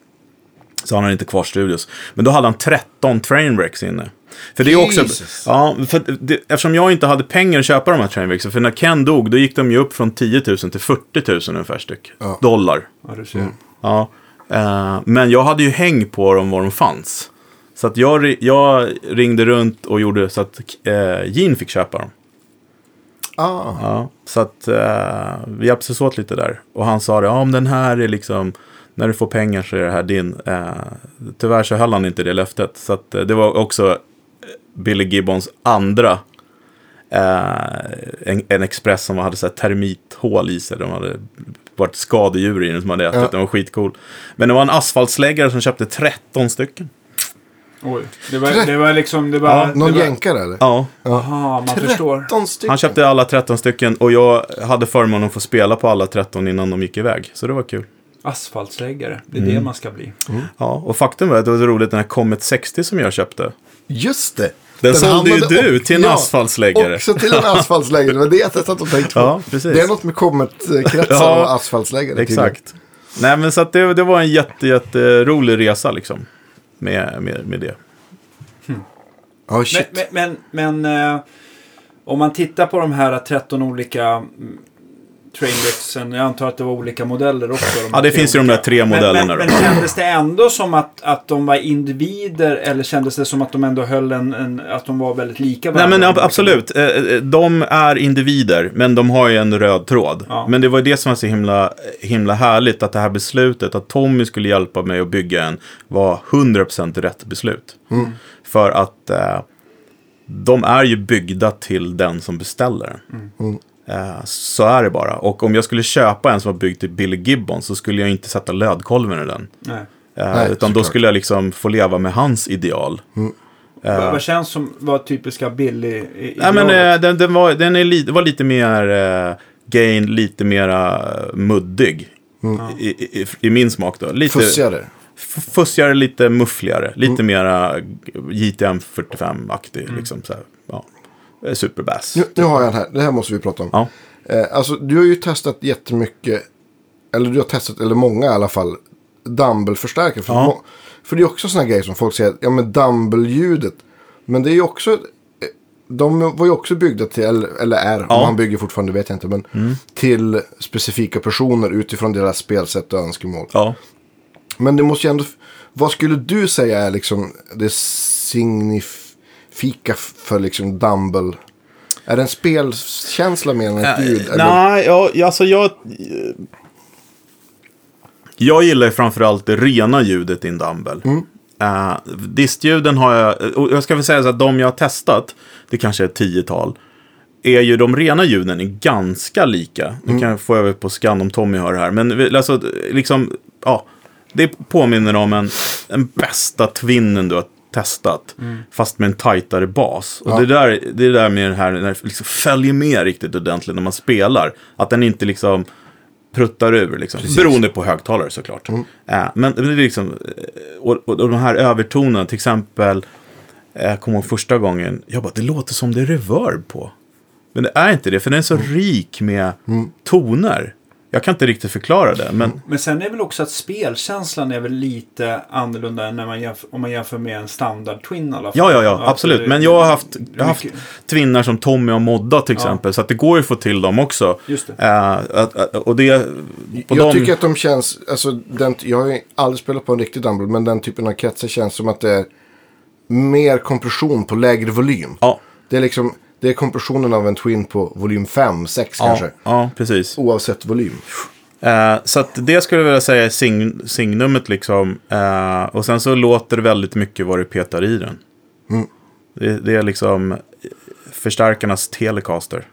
Så han hade inte kvar studios. Men då hade han 13 trainwrecks inne. För det är också... Jesus. Ja, för det, eftersom jag inte hade pengar att köpa de här trainwrecksen. För när Ken dog, då gick de ju upp från 10 000 till 40 000 ungefär styck. Ja. Dollar. ja, du ser. Ja. Eh, men jag hade ju häng på dem var de fanns. Så att jag, jag ringde runt och gjorde så att eh, Gene fick köpa dem. Ah. Ja, så att eh, vi hjälptes åt lite där. Och han sa det, ja om den här är liksom, när du får pengar så är det här din. Eh, tyvärr så höll han inte det löftet. Så att, eh, det var också Billy Gibbons andra eh, en, en Express som hade så här termithål i sig. De hade varit skadedjur i den som hade ätit. Ja. Den var skitcool. Men det var en asfaltsläggare som köpte 13 stycken. Oj. Det var, det var liksom, det var... Ja, Någon det var, jänkare eller? Ja, Jaha, man förstår. 13 stycken. han köpte alla 13 stycken och jag hade förmånen att få spela på alla 13 innan de gick iväg. Så det var kul. Asfaltsläggare, det är Mm. det man ska bli. Ja, och faktum är att det var så roligt den här Comet 60 som jag köpte. Just det. Den sålde ju du till en ja, asfaltsläggare. Också till en asfaltsläggare. Det var det jag satt och tänkte på. Ja, precis. Det är något med Comet-kretsar Ja, och asfaltsläggare. Exakt. Nej, men så att det, det var en jätte, jätte rolig resa liksom. Med, med, med det. Ja, shit. Men, men, men, men eh, om man tittar på de här 13 olika mm, Traindecksen, jag antar att det var olika modeller också. de Ja, det finns ju de där tre Men- modellerna Men, då. men, kändes det ändå som att, att de var individer eller kändes det som att de ändå höll en, en att de var väldigt lika Nej men varandra? ab- absolut, Eh, eh, de är individer, men de har ju en röd tråd. Ja. Men det var ju det som var så himla, himla härligt, att det här beslutet, att Tommy skulle hjälpa mig att bygga en, var 100% rätt beslut. För att eh, de är ju byggda till den som beställer den. Eh, så är det bara. Och om jag skulle köpa en som var byggd till Billy Gibbon så skulle jag inte sätta lödkolven i den. Nej. Eh, Nej, utan då skulle jag liksom få leva med hans ideal. Vad, vad känns som var typiska Billy i, Nej, men eh, den, den, var, den är li, var lite mer eh, gain, lite mera eh, muddig. I, i, i min smak då. Lite Fussigare. fussigare, lite muffligare. Lite mera JTM 45-aktig. Liksom, så här, ja. Eh, Superbass. Nu, nu har jag den här. Det här måste vi prata om. Ja. Eh, alltså, du har ju testat jättemycket. Eller du har testat, eller många i alla fall. Dumble-förstärkare. För, Ja. för det är också sådana grejer som folk säger. Ja men Dumble-ljudet. Men det är ju också. eh, De var ju också byggda till, eller, eller är, om Ja. han bygger fortfarande vet jag inte. Men till specifika personer utifrån deras spelsätt och önskemål. Ja. Men det måste ju ändå... Vad skulle du säga är liksom det signifika för liksom Dumble? Är det en spelkänsla mer än ett ljud? Nej, ja, alltså jag... Jag gillar framförallt det rena ljudet i en dumbbell. Mm. Uh, distljuden har jag, och jag ska väl säga så att de jag har testat, det kanske är ett tiotal, är ju de rena ljuden är ganska lika. Nu Mm. kan jag få över på scan om Tommy hör det här. Men alltså, liksom, ja, det påminner om en, en bästa twinnen du har testat. Fast med en tajtare bas. Och Ja. det, där, det är där med det här, när det liksom följer med riktigt ordentligt när man spelar. Att den inte liksom pruttar ur. Liksom. Beroende på högtalare såklart. Mm. Eh, men det är liksom, eh, och, och, de här övertonerna, till exempel, eh, jag kommer ihåg första gången, jag bara, det låter som det är reverb på. Men det är inte det, för den är så Mm. rik med toner. Jag kan inte riktigt förklara det, men Men sen är väl också att spelkänslan är väl lite annorlunda än när man jämför, om man jämför med en standard Twin i alla fall. ja, ja, ja, absolut. det- Men jag har haft, jag haft twinnar som Tommy och Modda till exempel, så att det går ju att få till dem också. Just det. Eh, att, att, och det, på jag dem, tycker att de känns, alltså den, jag har ju aldrig spelat på en riktig Dumble, men den typen av kretsar känns som att det är mer kompression på lägre volym. ja, Det är liksom, det är kompressionen av en Twin på volym 5, 6 ja, kanske. ja, precis. Oavsett volym. Eh, så det skulle jag vilja säga är sign, signumet liksom. Eh, och sen så låter det väldigt mycket vad du petar i den. Det, det är liksom förstärkarnas telecaster.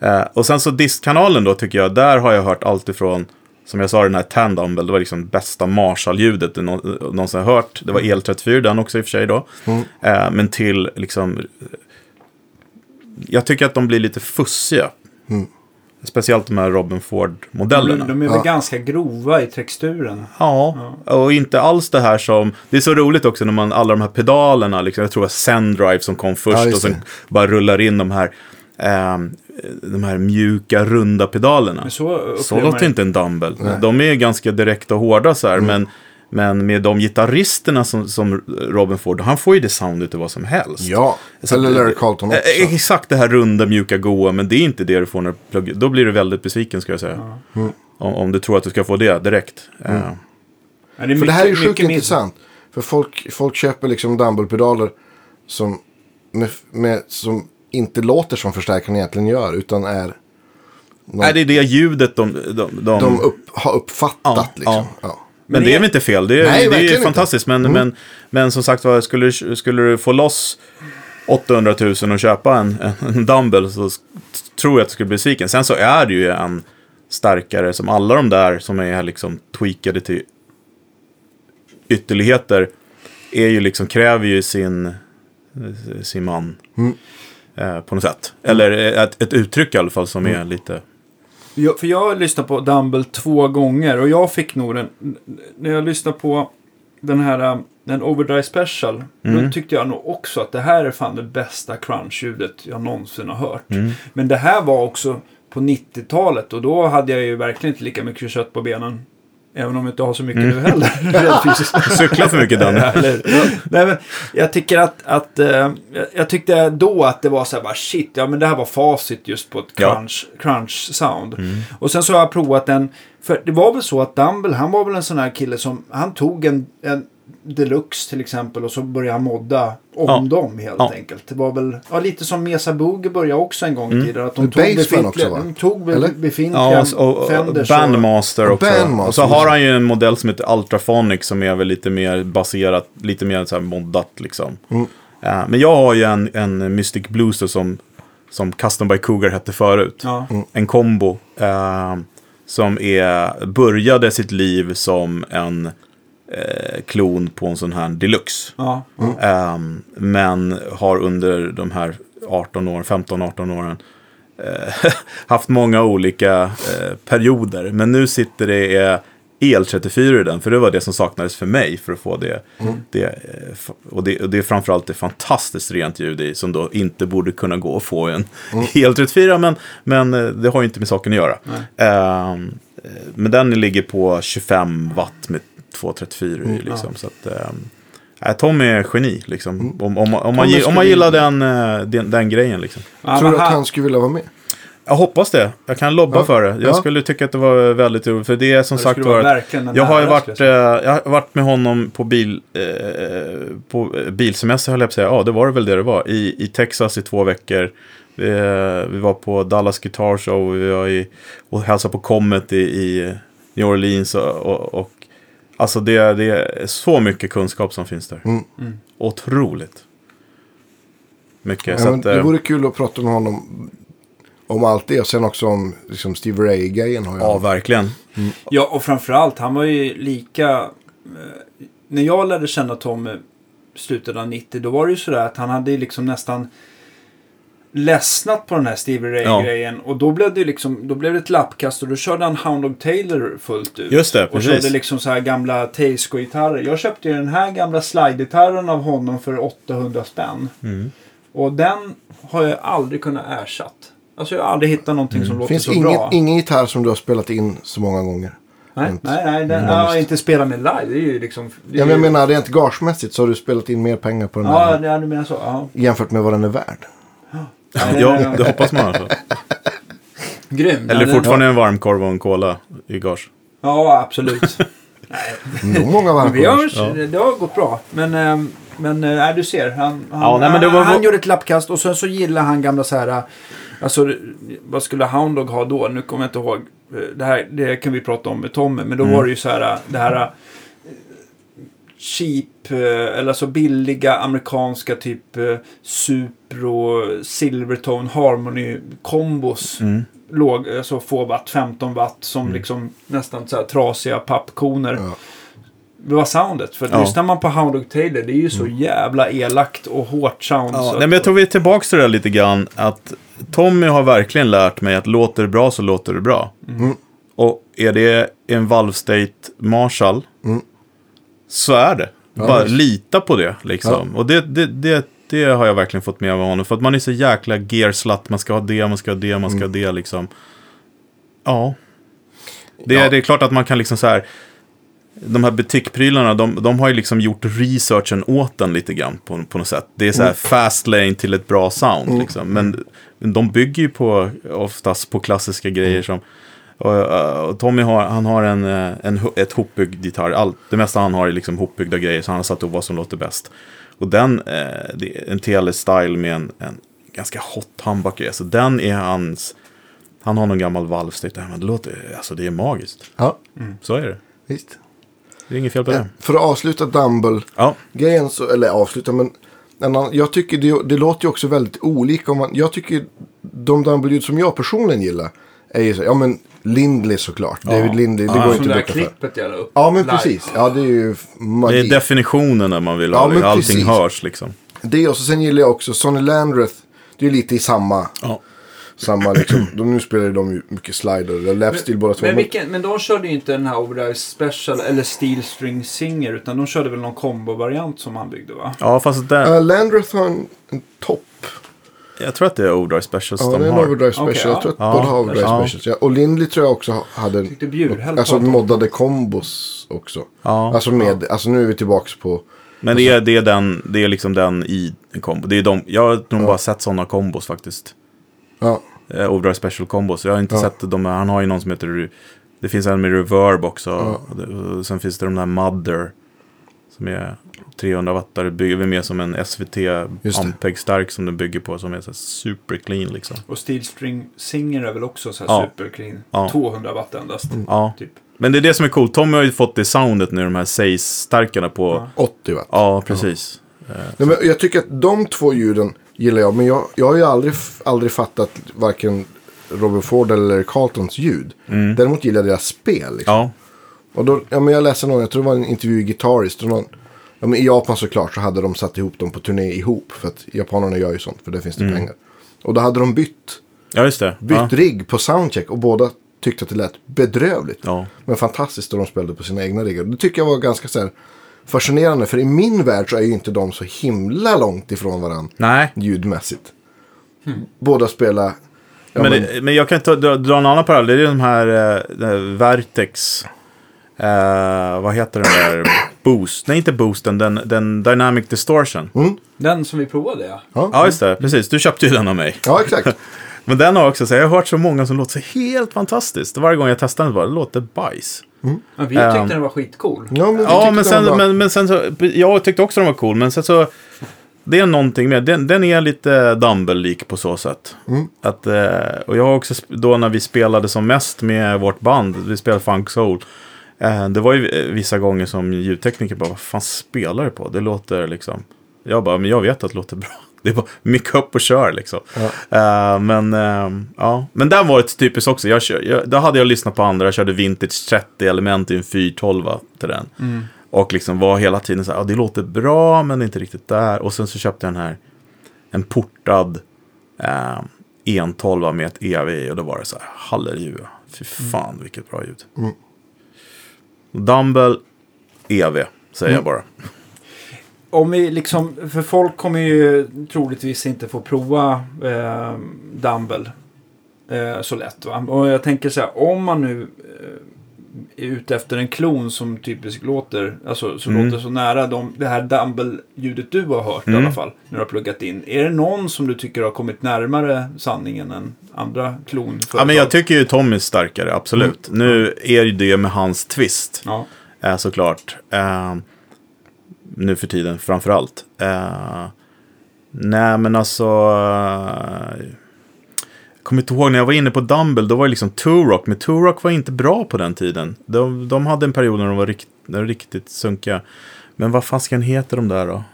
Eh, och sen så distkanalen då tycker jag, där har jag hört allt ifrån, som jag sa den här Tandumble, det var liksom bästa Marshall-ljudet du nå- någonsin hört. Det var El34, den också i och för sig då. Eh, men till liksom, jag tycker att de blir lite fussiga. Speciellt de här Robin Ford-modellerna. De, de är väl Ja. ganska grova i texturen. Ja, och inte alls det här som... Det är så roligt också när man, alla de här pedalerna, liksom, jag tror det var Sendrive som kom Ja, först just och sen bara rullar in de här, ehm, de här mjuka, runda pedalerna. Men så Så låter det. inte en dumbbell. De är ganska direkta och hårda så här, Mm. men, men med de gitarristerna som, som Robin Ford, han får ju det soundet till vad som helst. Ja, Så eller Larry Carlton också. Eh, Exakt det här runda, mjuka, goa, men det är inte det du får när du pluggar. Då blir du väldigt besviken ska jag säga. Mm. Om, om du tror att du ska få det direkt. Eh, Ja, det För det här är mycket- sjukt intressant. För folk, folk köper liksom Dumble-pedaler som, med, med, som inte låter som förstärkaren egentligen gör. Utan är... Nej, det är det ljudet de... de, de, De upp, har uppfattat Ja, liksom. ja. Ja. Men Men det är väl inte fel? Det är, Nej, det är ju inte. Mm. fantastiskt. Men, men, men som sagt var, skulle, skulle du få loss 800 000 och köpa en, en dumbbell så tror jag att du skulle bli besviken. Sen så är det ju en starkare som alla de där som är liksom tweakade till ytterligheter är ju liksom, kräver ju sin, sin man. Mm. Eh, på något sätt. Eller ett, ett uttryck i alla fall som Mm. är lite... Jag, för jag har lyssnat på Dumble två gånger och jag fick nog den... När jag lyssnade på den här um, den Overdrive Special. Mm. Då tyckte jag nog också att det här är fan det bästa crunch-ljudet jag någonsin har hört. Mm. Men det här var också på 90-talet och då hade jag ju verkligen inte lika mycket kött på benen Även om jag inte har så mycket nu heller. Cykla för mycket Danne. Nej, men jag tycker att, att eh, jag, tyckte då att det var så här bara shit, ja men det här var facit just på ett Ja. crunch, crunch sound. Och sen så har jag provat en, för det var väl så att Dumble, han var väl en sån här kille som, han tog en, en Deluxe till exempel och så började han modda om Ja. dem helt Ja. enkelt. Det var väl, ja lite som Mesa Boogie började också en gång i tiden. Att de tog befintliga, också, va? de tog Eller? befintliga Ja, och, och, och Fenders Bandmaster och också. Bandmaster, och så har han ju en modell som heter Ultraphonic som är väl lite mer baserat, lite mer så här moddat liksom. Mm. Ja, men jag har ju en, en Mystic Blues då som, som Custom by Cougar hette förut. Ja. En kombo. Eh, som är, började sitt liv som en eh, klon på en sån här deluxe. Ja. Ehm, men har under de här 18 år, 15-18 åren eh, haft många olika eh, perioder. Men nu sitter det eh, el-34 i den, för det var det som saknades för mig för att få det. det, eh, och, det och det är framförallt det fantastiskt rent ljud i, som då inte borde kunna gå att få en el-34, men, men eh, det har ju inte med saken att göra. Eh, men den ligger på 25 watt med 234 i, liksom. Så att, ehm, Nej, Tom är geni, liksom. Om, om, om, man, om man gillar den, eh, den, den grejen, liksom. Ja, Tror du att han- skulle vilja vara med? Jag hoppas det. Jag kan lobba Ja. för det. Jag Ja. skulle tycka att det var väldigt roligt. För det är som Det sagt var... Jag har ju varit, eh, jag jag har varit med honom på, bil, eh, på eh, bilsemester, höll jag på att säga. Ja, det var det väl det det var. I, i Texas i två veckor. Vi, vi var på Dallas Guitar Show vi var i, och hälsade på Comet i, i New Orleans. Och, och, och, alltså det, det är så mycket kunskap som finns där. Mm. Otroligt. Mycket. Ja, att, det eh, vore kul att prata med honom om allt det. Och sen också om liksom, Steve Ray-grejen. har jag. ja, verkligen. Ja, och framförallt, han var ju lika... Eh, när jag lärde känna Tom slutet av 90, då var det ju sådär att han hade ju liksom nästan ledsnat på den här Stevie Ray-grejen. Och då blev det liksom, då blev det ett lappkast och då körde han Hound Dog Taylor fullt ut. Just det, Och precis. körde liksom så här gamla Teisco-gitarrer. Jag köpte ju den här gamla slide-gitarren av honom för 800 spänn. Mm. Och den har jag aldrig kunnat ersatt. Alltså jag har aldrig hittat någonting som Det låter finns så ingen, bra. ingen gitarr som du har spelat in så många gånger. Nej, Rent nej, nej. Den, ekonomiskt. ja, inte spela med live. Det är ju liksom... Det är Ja, men jag ju- menar rent gagemässigt så har du spelat in mer pengar på den Ja, här ja, du menar så. Ja. jämfört med vad den är värd. Nej, Ja, nej, det hoppas man i alla fall. Grym. Eller Ja, fortfarande en varmkorv och en cola i gage. Ja, absolut. Nog många varmkorvar. Det har gått bra. Men, eh, men nej, du ser. Han, han, Ja, nej, men det var- han gjorde ett lappkast och sen så gillar han gamla så här... eh, Alltså, vad skulle Hound Dog ha då? Nu kommer jag inte ihåg. Det, här, det kan vi prata om med Tommy. Men då Mm. var det ju så här... Det här... Cheap, eh, eller så billiga amerikanska typ eh, Supro, Silvertone, Harmony kombos. Mm. Låg, alltså få watt, 15 watt som liksom nästan så här trasiga pappkoner. Ja. Det var soundet. För Ja. lyssnar man på Hound Dog Taylor, det är ju så jävla elakt och hårt sound. Ja, så nej, att- men jag tror vi är tillbaka till det där lite grann. Att Tommy har verkligen lärt mig att låter det bra så låter det bra. Mm. Och är det en Valve State Marshall Mm. Så är det. Ja, Bara visst. lita på det liksom. Och det, det, det, det har jag verkligen fått med av honom. För att man är så jäkla gearslatt. Man ska ha det, man ska ha det, man ska ha det liksom. Ja. Det, Ja. det är klart att man kan liksom så här. De här butikprylarna, de, de har ju liksom gjort researchen åt den lite grann på, på något sätt. Det är så här fast lane till ett bra sound liksom. Men de bygger ju på, oftast på klassiska grejer som och, och Tommy har, han har en, eh, en, ett hopbyggd gitarr. Allt, det mesta han har är liksom hopbyggda grejer, så han har satt upp vad som låter bäst. Och den, eh, det är en TLS-style med en, en ganska hot humbucker. Så den är hans, han har någon gammal valvstate där, men det låter, alltså det är magiskt. Ja, Så är det. visst. Det är inget fel på det. För att avsluta Dumble-grejen, Ja, eller avsluta, men jag tycker det, det låter ju också väldigt olika. Om man, jag tycker de Dumble-ljud som jag personligen gillar är ju så, ja men Lindley såklart. David Lindley, det går Som inte det att där blicka för. klippet jag la upp. Ja men live. precis, ja det är ju det magi. är definitionen när man vill Ja, ha men det. Allting precis. hörs liksom. Det och så sen gillar jag också Sonny Landreth. Det är ju lite i samma, Ja. samma liksom. De, nu spelar ju de ju mycket slider, eller lapstil båda två. Men, Men, vilken, men de körde ju inte den här Overdrive Special eller Steel String Singer utan de körde väl någon kombo-variant som han byggde va? ja, fast där, uh, Landreth har en, en topp. Jag tror att det är Overdrive Specials Ja, de det är en har. Overdrive Special. Okej, jag ja. tror att Ja, båda har Overdrive ja. Specials. Ja. Och Lindley tror jag också hade Bjurhäll alltså, moddade kombos också. Ja. Alltså, med, alltså nu är vi tillbaka på... Men det är, det, är den, det är liksom den i en kombo. Det är de, jag har nog bara sett sådana kombos faktiskt. Ja, Eh, Overdrive Special kombos. Jag har inte Ja. sett de här, han har ju någon som heter, det finns en med Reverb också. Sen finns det de där Mother. Som är 300 wattare, bygger vi med som en SVT. Ampeg stark som den bygger på. Som är så här super clean liksom. Och Steel String Singer är väl också så här Ja. superclean. Ja. 200 watt endast. Ja. Typ. Men det är det som är coolt. Tommy har ju fått det soundet nu, de här Seis-starkarna på... Ja. Ja, 80 watt. precis. Nej, men jag tycker att de två ljuden gillar jag. Men jag, jag har ju aldrig, aldrig fattat varken Robert Ford eller Carltons ljud. Däremot gillar jag deras spel. Liksom. Ja, Och då, ja, men jag läste någon, jag tror det var en intervju i Guitarist. Och någon, ja, men I Japan såklart så hade de satt ihop dem på turné ihop. För att japanerna gör ju sånt, för det finns det pengar. Och då hade de bytt, ja just det. bytt Ja. rigg på soundcheck. Och båda tyckte att det lät bedrövligt. Ja. Men fantastiskt då de spelade på sina egna riggar. Det tycker jag var ganska så här, fascinerande. För i min värld så är ju inte de så himla långt ifrån varandra Nej, ljudmässigt. Båda spelar... Ja, men, men, det, men jag kan inte dra, dra en annan parallell. Det är de här eh, eh, Vertex. Eh, vad heter den där? Boost. Nej, inte boosten. Den, den Dynamic Distortion. Den som vi provade ja. Ja, just det. Precis. Du köpte ju den av mig. ja, exakt. Men den har också, så jag har hört så många som låter så helt fantastiskt. Varje gång jag testar den bara, det låter bajs. Men vi tyckte Ehm. den var skitcool. Ja, men, vi Ja, tyckte men det sen, var men, men sen så, jag tyckte också den var cool, men sen så, det är någonting med, den, den är lite Dumble-lik på så sätt. Att, eh, och jag har också, då när vi spelade som mest med vårt band, vi spelade Funk Soul, det var ju eh, vissa gånger som ljudtekniker bara, vad fan spelar du på? Det låter liksom, jag bara, men jag vet att det låter bra. Det är bara micka upp och kör liksom. Eh, men, eh, ja. men där var det typiskt också. Jag, kör, jag, då hade jag lyssnat på andra. Jag körde Vintage 30 element i en 412 till den. Och liksom var hela tiden så här, ja, det låter bra men inte riktigt där. Och sen så köpte jag den här, en portad eh, 112 med ett EV. Och då var det så här, halleluja. Fy fan vilket bra ljud. Dumble, EV, säger jag bara. Om vi liksom, för folk kommer ju troligtvis inte få prova eh, Dumble eh, så lätt. Va? Och jag tänker så här, om man nu eh, är ute efter en klon som typiskt låter, alltså som Mm. låter så nära de, det här Dumble-ljudet du har hört i Mm. alla fall, när du har pluggat in. Är det någon som du tycker har kommit närmare sanningen än andra klonföretag? Ja, men jag tycker ju Tommy är starkare, absolut. Nu är ju det med hans twist. Ja. eh, såklart. Eh, nu för tiden framförallt. Eh, nej, men alltså... Eh, kommer inte ihåg när jag var inne på Dumble, då var det liksom Turok. Men Turok var inte bra på den tiden. De, de hade en period när de var rikt, riktigt sunkiga. Men vad fasken heter de där då?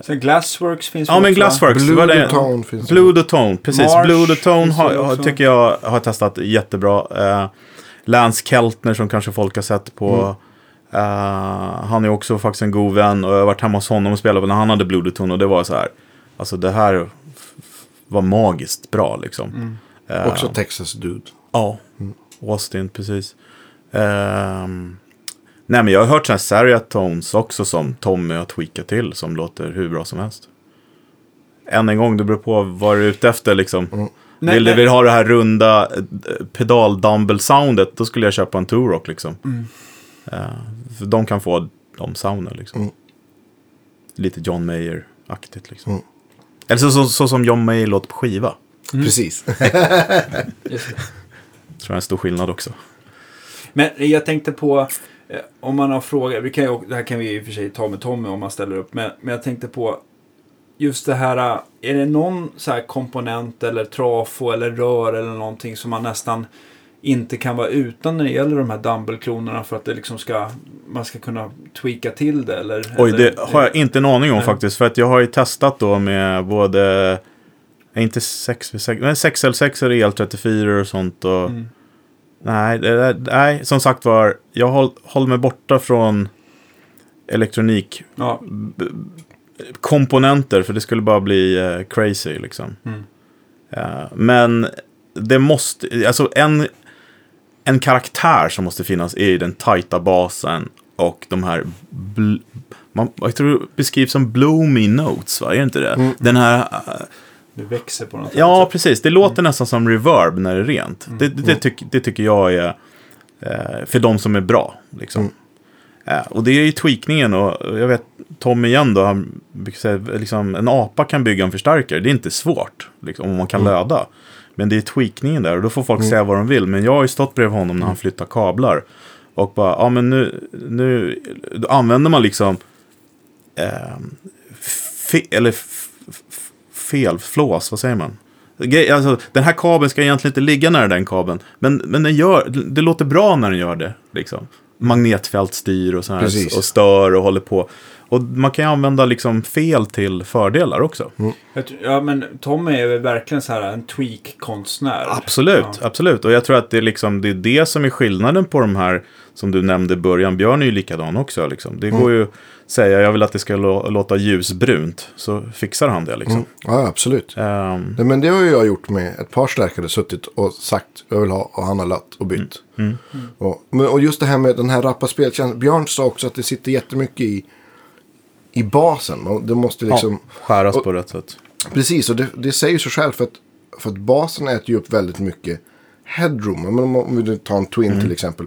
Sen Glassworks finns Ja, men? Glassworks. Blue var det- Tone finns det. Blue the Tone, precis. Marsh Blue the Tone har, det har, tycker jag har testat jättebra. Eh, Lance Keltner som kanske folk har sett på. Mm. Eh, han är också faktiskt en god vän och jag har varit hemma hos honom och spelat när han hade Blue the Tone och det var så här. Alltså det här var magiskt bra liksom. Mm. Eh, Också Texas Dude. Ja, Austin, precis. Ehm, nej, men jag har hört sådana här Saria Tones också som Tommy har tweakat till som låter hur bra som helst. Än en gång, det beror på vad du är ute efter liksom. Nej, vill du vill ha det här runda eh, pedal-dumble-soundet, då skulle jag köpa en Turok liksom. Mm. Eh, för de kan få de sounden liksom. Mm. Lite John Mayer-aktigt liksom. Mm. Eller så, så, så som John Mayer låter på skiva. Precis. Just det. Tror jag är en stor skillnad också. Men jag tänkte på, eh, om man har frågor, vi kan ju, det här kan vi i och för sig ta med Tommy om man ställer upp, men, men jag tänkte på just det här, eh, är det någon så här komponent eller trafo eller rör eller någonting som man nästan inte kan vara utan när det gäller de här Dumble-klonerna för att det liksom ska, man ska kunna tweaka till det eller? Oj, eller, det har jag inte en aning om Nej. faktiskt. För att jag har ju testat då med både, inte 6 6 men 6L6 är el34 och sånt. Och, Mm. nej, det, nej, som sagt var, jag håll, håller mig borta från elektronik Ja, komponenter för det skulle bara bli eh, crazy liksom. Mm. Eh, men det måste, alltså en, en karaktär som måste finnas är ju den tajta basen och de här man, jag tror det beskrivs som bloomy notes, va? Är det inte det? Den här... eh, Det växer på något Ja, sätt. precis. Det låter nästan som reverb när det är rent. Det, det, det, tyck, det tycker jag är eh, för de som är bra. Liksom. Eh, och det är ju tweakningen och jag vet Tom igen då, han brukar säga liksom, en apa kan bygga en förstärkare. Det är inte svårt liksom, om man kan löda. Men det är tweakningen där och då får folk säga vad de vill. Men jag har ju stått bredvid honom när han flyttar kablar. Och bara, ja men nu, nu då använder man liksom eh, fe, eller f, f, fel, flås, vad säger man? Alltså, den här kabeln ska egentligen inte ligga nära den kabeln. Men, men den gör, det låter bra när den gör det. Liksom. Magnetfält styr och, så här, Precis. och stör och håller på. Och man kan ju använda liksom fel till fördelar också. Jag tror- Ja, men Tom är väl verkligen så här en tweak-konstnär. Absolut, Ja. absolut. Och jag tror att det är, liksom, det är det som är skillnaden på de här som du nämnde i början. Björn är ju likadan också. Liksom. Det går ju att säga, jag vill att det ska lå- låta ljusbrunt. Så fixar han det liksom. Ja, absolut. Ehm, Nej, men det har ju jag gjort med ett par stärkare. Suttit och sagt jag vill ha och han har lagt och bytt. Och, men, och just det här med den här rappa spelkänslan. Björn sa också att det sitter jättemycket i, i basen. Man- Det måste liksom... ja, skäras och- på rätt sätt. Precis, och det, det säger sig själv för att, för att basen äter ju upp väldigt mycket headroom. Men om, om vi tar en Twin till exempel.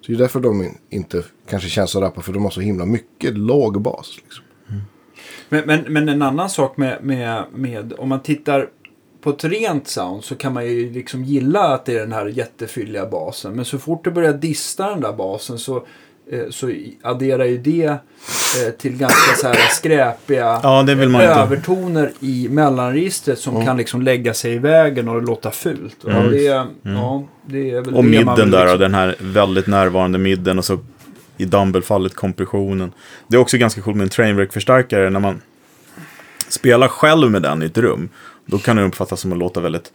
Så det är därför de in- inte kanske känns så rappa. För de har så himla mycket låg bas. Liksom. Men, men, men en annan sak med, med, med, om man tittar på ett rent sound så kan man ju liksom gilla att det är den här jättefylliga basen. Men så fort du börjar dista den där basen så, så adderar ju det eh, till ganska så här skräpiga Ja, det vill man inte. övertoner i mellanregistret som kan liksom lägga sig i vägen och låta fult. Och det, ja, det är väl Mm. Och det midden där, liksom- den här väldigt närvarande midden och så i dumbbellfallet kompressionen. Det är också ganska coolt med en Trainwreck-förstärkare när man spelar själv med den i ett rum. Då kan den uppfattas som att låta väldigt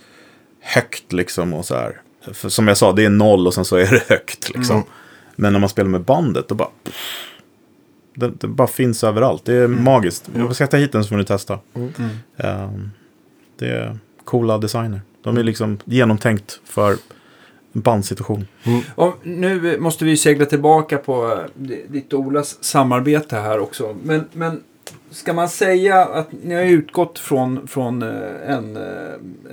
högt liksom och så här. För som jag sa, det är noll och sen så är det högt liksom. Men när man spelar med bandet, då bara... Det, det bara finns överallt. Det är magiskt. Jag ska ta hit den så får ni testa. Ehm, det är coola designer. De är liksom genomtänkt för en bandsituation. Och nu måste vi segla tillbaka på eh, ditt och Olas samarbete här också. Men, men ska man säga att ni har utgått från, från eh, en, eh,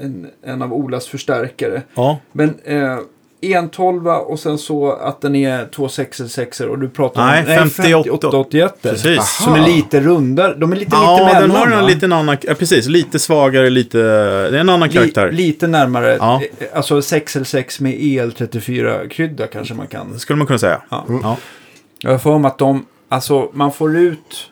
en, en av Olas förstärkare. Ja, Men eh, en 12 och sen så att den är två 6 och du pratar Nej, om 58. 58 precis. Som är lite rundare. De är lite Ja, mitt emellan. den har en liten annan, ja, precis, lite svagare, lite, det är en annan karaktär. Li, lite närmare. Ja. eh, Alltså 6 med EL34-krydda kanske man kan. Skulle man kunna säga. Ja. Ja. Jag har för mig att de, alltså man får ut,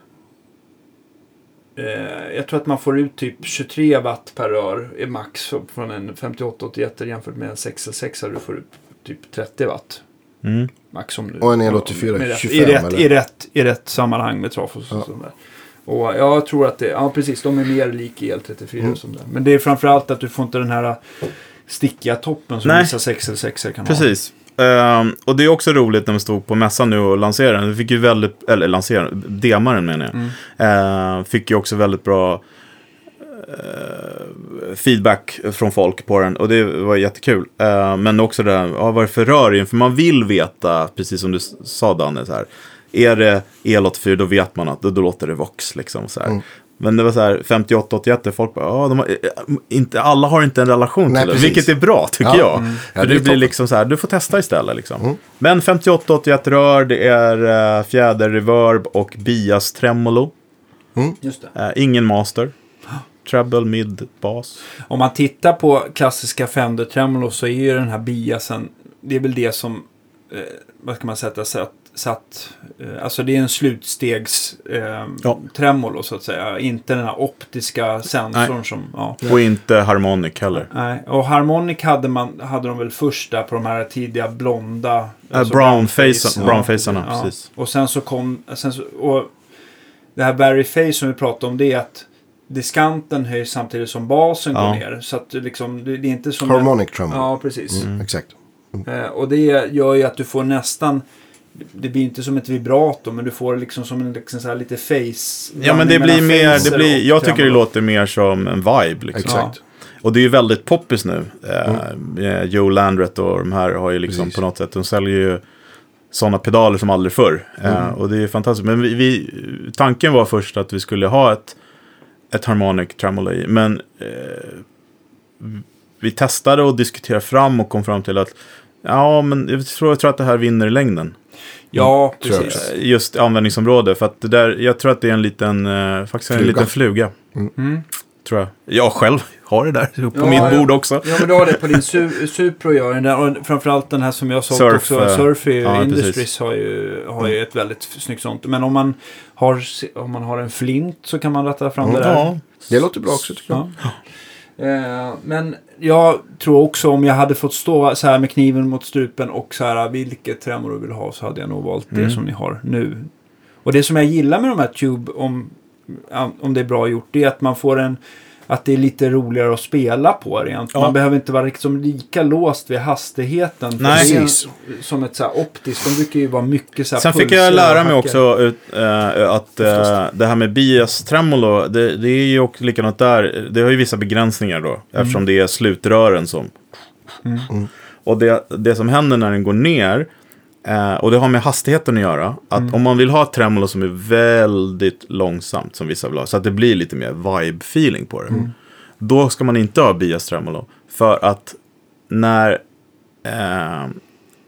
eh, jag tror att man får ut typ 23 watt per rör i max från en 5881 jämfört med en 606 du får ut typ 30 watt. Mm. Max om du, Och en EL84 med rätt, 25 i, rätt, eller? i, rätt, I rätt sammanhang med trafos och Ja. sånt där. Och jag tror att det, ja precis, de är mer lik EL34 Mm. som det. Men det är framförallt att du får inte den här stickiga toppen som Nej. vissa 606 kan ha. Precis. Ehm, och det är också roligt när vi stod på mässan nu och lanserade den. Vi fick ju väldigt, eller lanserade, demaren menar jag. Mm. Ehm, fick ju också väldigt bra eh, feedback från folk på den och det var jättekul. Ehm, men också det här, ja, vad är det för rör? För man vill veta, precis som du sa Danne, så här. Är det EL84 då vet man att då, då låter det Vox liksom. Så här. Mm. Men det var så här 58-81 där folk bara, ja, de har, eh, inte, alla har inte en relation Nej, till det. precis. Vilket är bra tycker Ja. jag. Mm. För Ja, det det blir liksom så här, du får testa istället liksom. Mm. Men 58-81 rör, det är uh, fjäderreverb och bias tremolo. Just det. Eh, ingen master. Treble, mid, bas. Om man tittar på klassiska Fender Tremolo så är ju den här biasen, det är väl det som, eh, vad ska man sätta, satt, satt eh, alltså det är en slutstegs eh, Ja. tremolo så att säga. Inte den här optiska sensorn som, ja. Och inte harmonic heller. Nej, och Harmonic hade, man, hade de väl första på de här tidiga blonda. alltså Äh, brownface- brownface. brownfacerna, Ja, precis. Och sen så kom, sen så, och det här Barry Face som vi pratade om det är att diskanten höjs samtidigt som basen Ja. går ner. Så att det liksom, det, det är inte som... en- Harmonic tremolo. Ja, precis. Mm. Exakt. Eh, och det gör ju att du får nästan... Det blir inte som ett vibrato, men du får liksom som en liksom så här lite face... Ja men det blir mer, det blir, jag tycker det låter mer som en vibe liksom. Exakt. Och det är ju väldigt poppis nu. Eh, eh, Joe Landret och de här har ju liksom Precis. på något sätt, de säljer ju sådana pedaler som aldrig förr. Eh, och det är fantastiskt. Men vi, vi, tanken var först att vi skulle ha ett, ett Harmonic Tremolo i. Men eh, vi testade och diskuterade fram och kom fram till att ja, men jag tror, jag tror att det här vinner i längden. Ja, jag precis. Just användningsområde. För att det där, jag tror att det är en liten, eh, faktiskt en Fluga. liten fluga. Mm. Tror jag. Jag själv har det där på Ja, mitt ja. bord också. Ja, men du har det på din su Supro gör den där. Och framförallt den här som jag sålt Surf, också. eh, Surfy ja, Industries precis. har ju, har ju ett väldigt snyggt sånt. Men om man har, om man har en flint så kan man ratta fram det där. Ja, Det låter bra också tycker jag. Eh, men jag tror också om jag hade fått stå så här med kniven mot strupen och så här vilket tremor du vill ha så hade jag nog valt det Mm. som ni har nu. Och det som jag gillar med de här Tube, om, om det är bra gjort, det är att man får en att det är lite roligare att spela på rent. Ja. Man behöver inte vara liksom lika låst vid hastigheten. Nej. det är. Som ett så här optiskt, de brukar ju vara mycket så här Sen fick jag lära mig också ut, äh, att äh, det här med bias tremolo, det, det är ju också likadant där. Det har ju vissa begränsningar då, eftersom det är slutrören som... Mm. Och det, det som händer när den går ner, eh, och det har med hastigheten att göra, att om man vill ha ett tremolo som är väldigt långsamt, som vissa vill ha, så att det blir lite mer vibe-feeling på det, då ska man inte ha bias tremolo. För att när eh,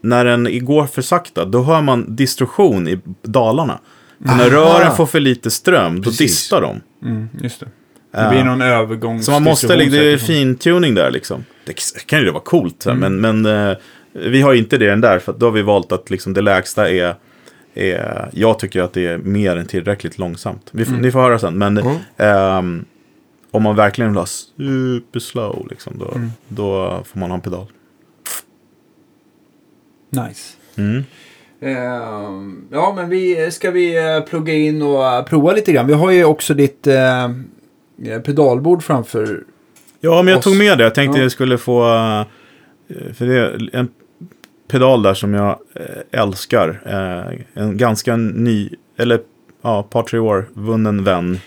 när den går för sakta, då hör man distorsion i dalarna. För när rören får för lite ström, då Precis. distar de. Mm, just det. Det blir någon övergång. Så man måste, det är fintuning där liksom. Det kan ju vara coolt, här, men, men eh, vi har inte det än där, för då har vi valt att liksom, det lägsta är, är, jag tycker att det är mer än tillräckligt långsamt. Vi, får- Ni får höra sen, men ehm, om man verkligen vill ha super slow, liksom, då, då får man ha en pedal. Nice. Mm. Ehm, ja, men vi, ska vi eh, plugga in och eh, prova lite grann? Vi har ju också ditt eh, eh, pedalbord framför. Ja, men jag oss. tog med det. Jag tänkte Ja. jag skulle få... eh, För det en pedal där som jag eh, älskar. Eh, En ganska ny, eller ja, tre år vunnen vän.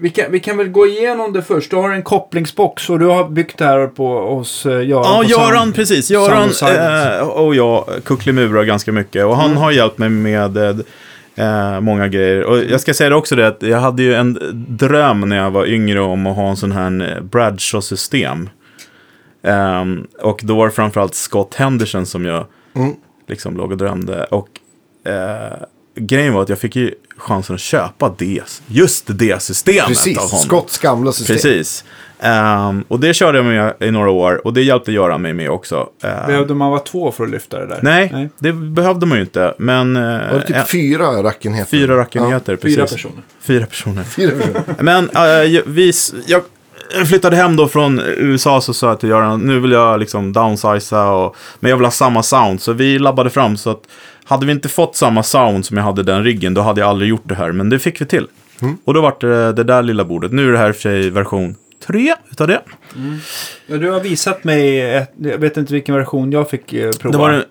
Vi kan, vi kan väl gå igenom det först. Du har en kopplingsbox och du har byggt det här på hos eh, Göran. Ja, Göran, Sound- precis. Göran eh, och jag kuckelimurar ganska mycket. Och han har hjälpt mig med eh, många grejer. Och jag ska säga det också det att jag hade ju en dröm när jag var yngre om att ha en sån här Bradshaw-system. Ehm, och då var det framförallt Scott Henderson som jag Mm. liksom låg och drömde. Och eh, grejen var att jag fick ju chansen att köpa det, just det systemet av Precis, honom. Scotts gamla system. Precis. Ehm, och det körde jag med i några år och det hjälpte Göran mig med också. Ehm, Behövde man vara två för att lyfta det där? nej, det behövde man ju inte. Men eh, Var det typ en- fyra rackenheter? fyra rackenheter. Fyra precis. personer. Fyra personer. Fyra personer. Men eh, vi, s- jag flyttade hem då från USA så sa jag till Göran, nu vill jag liksom downsiza och, men jag vill ha samma sound. Så vi labbade fram så att hade vi inte fått samma sound som jag hade den riggen, då hade jag aldrig gjort det här. Men det fick vi till. Och då vart det det där lilla bordet. Nu är det här i och för sig version 3 utav det. Ja, du har visat mig, ett, jag vet inte vilken version jag fick eh, prova. Det var den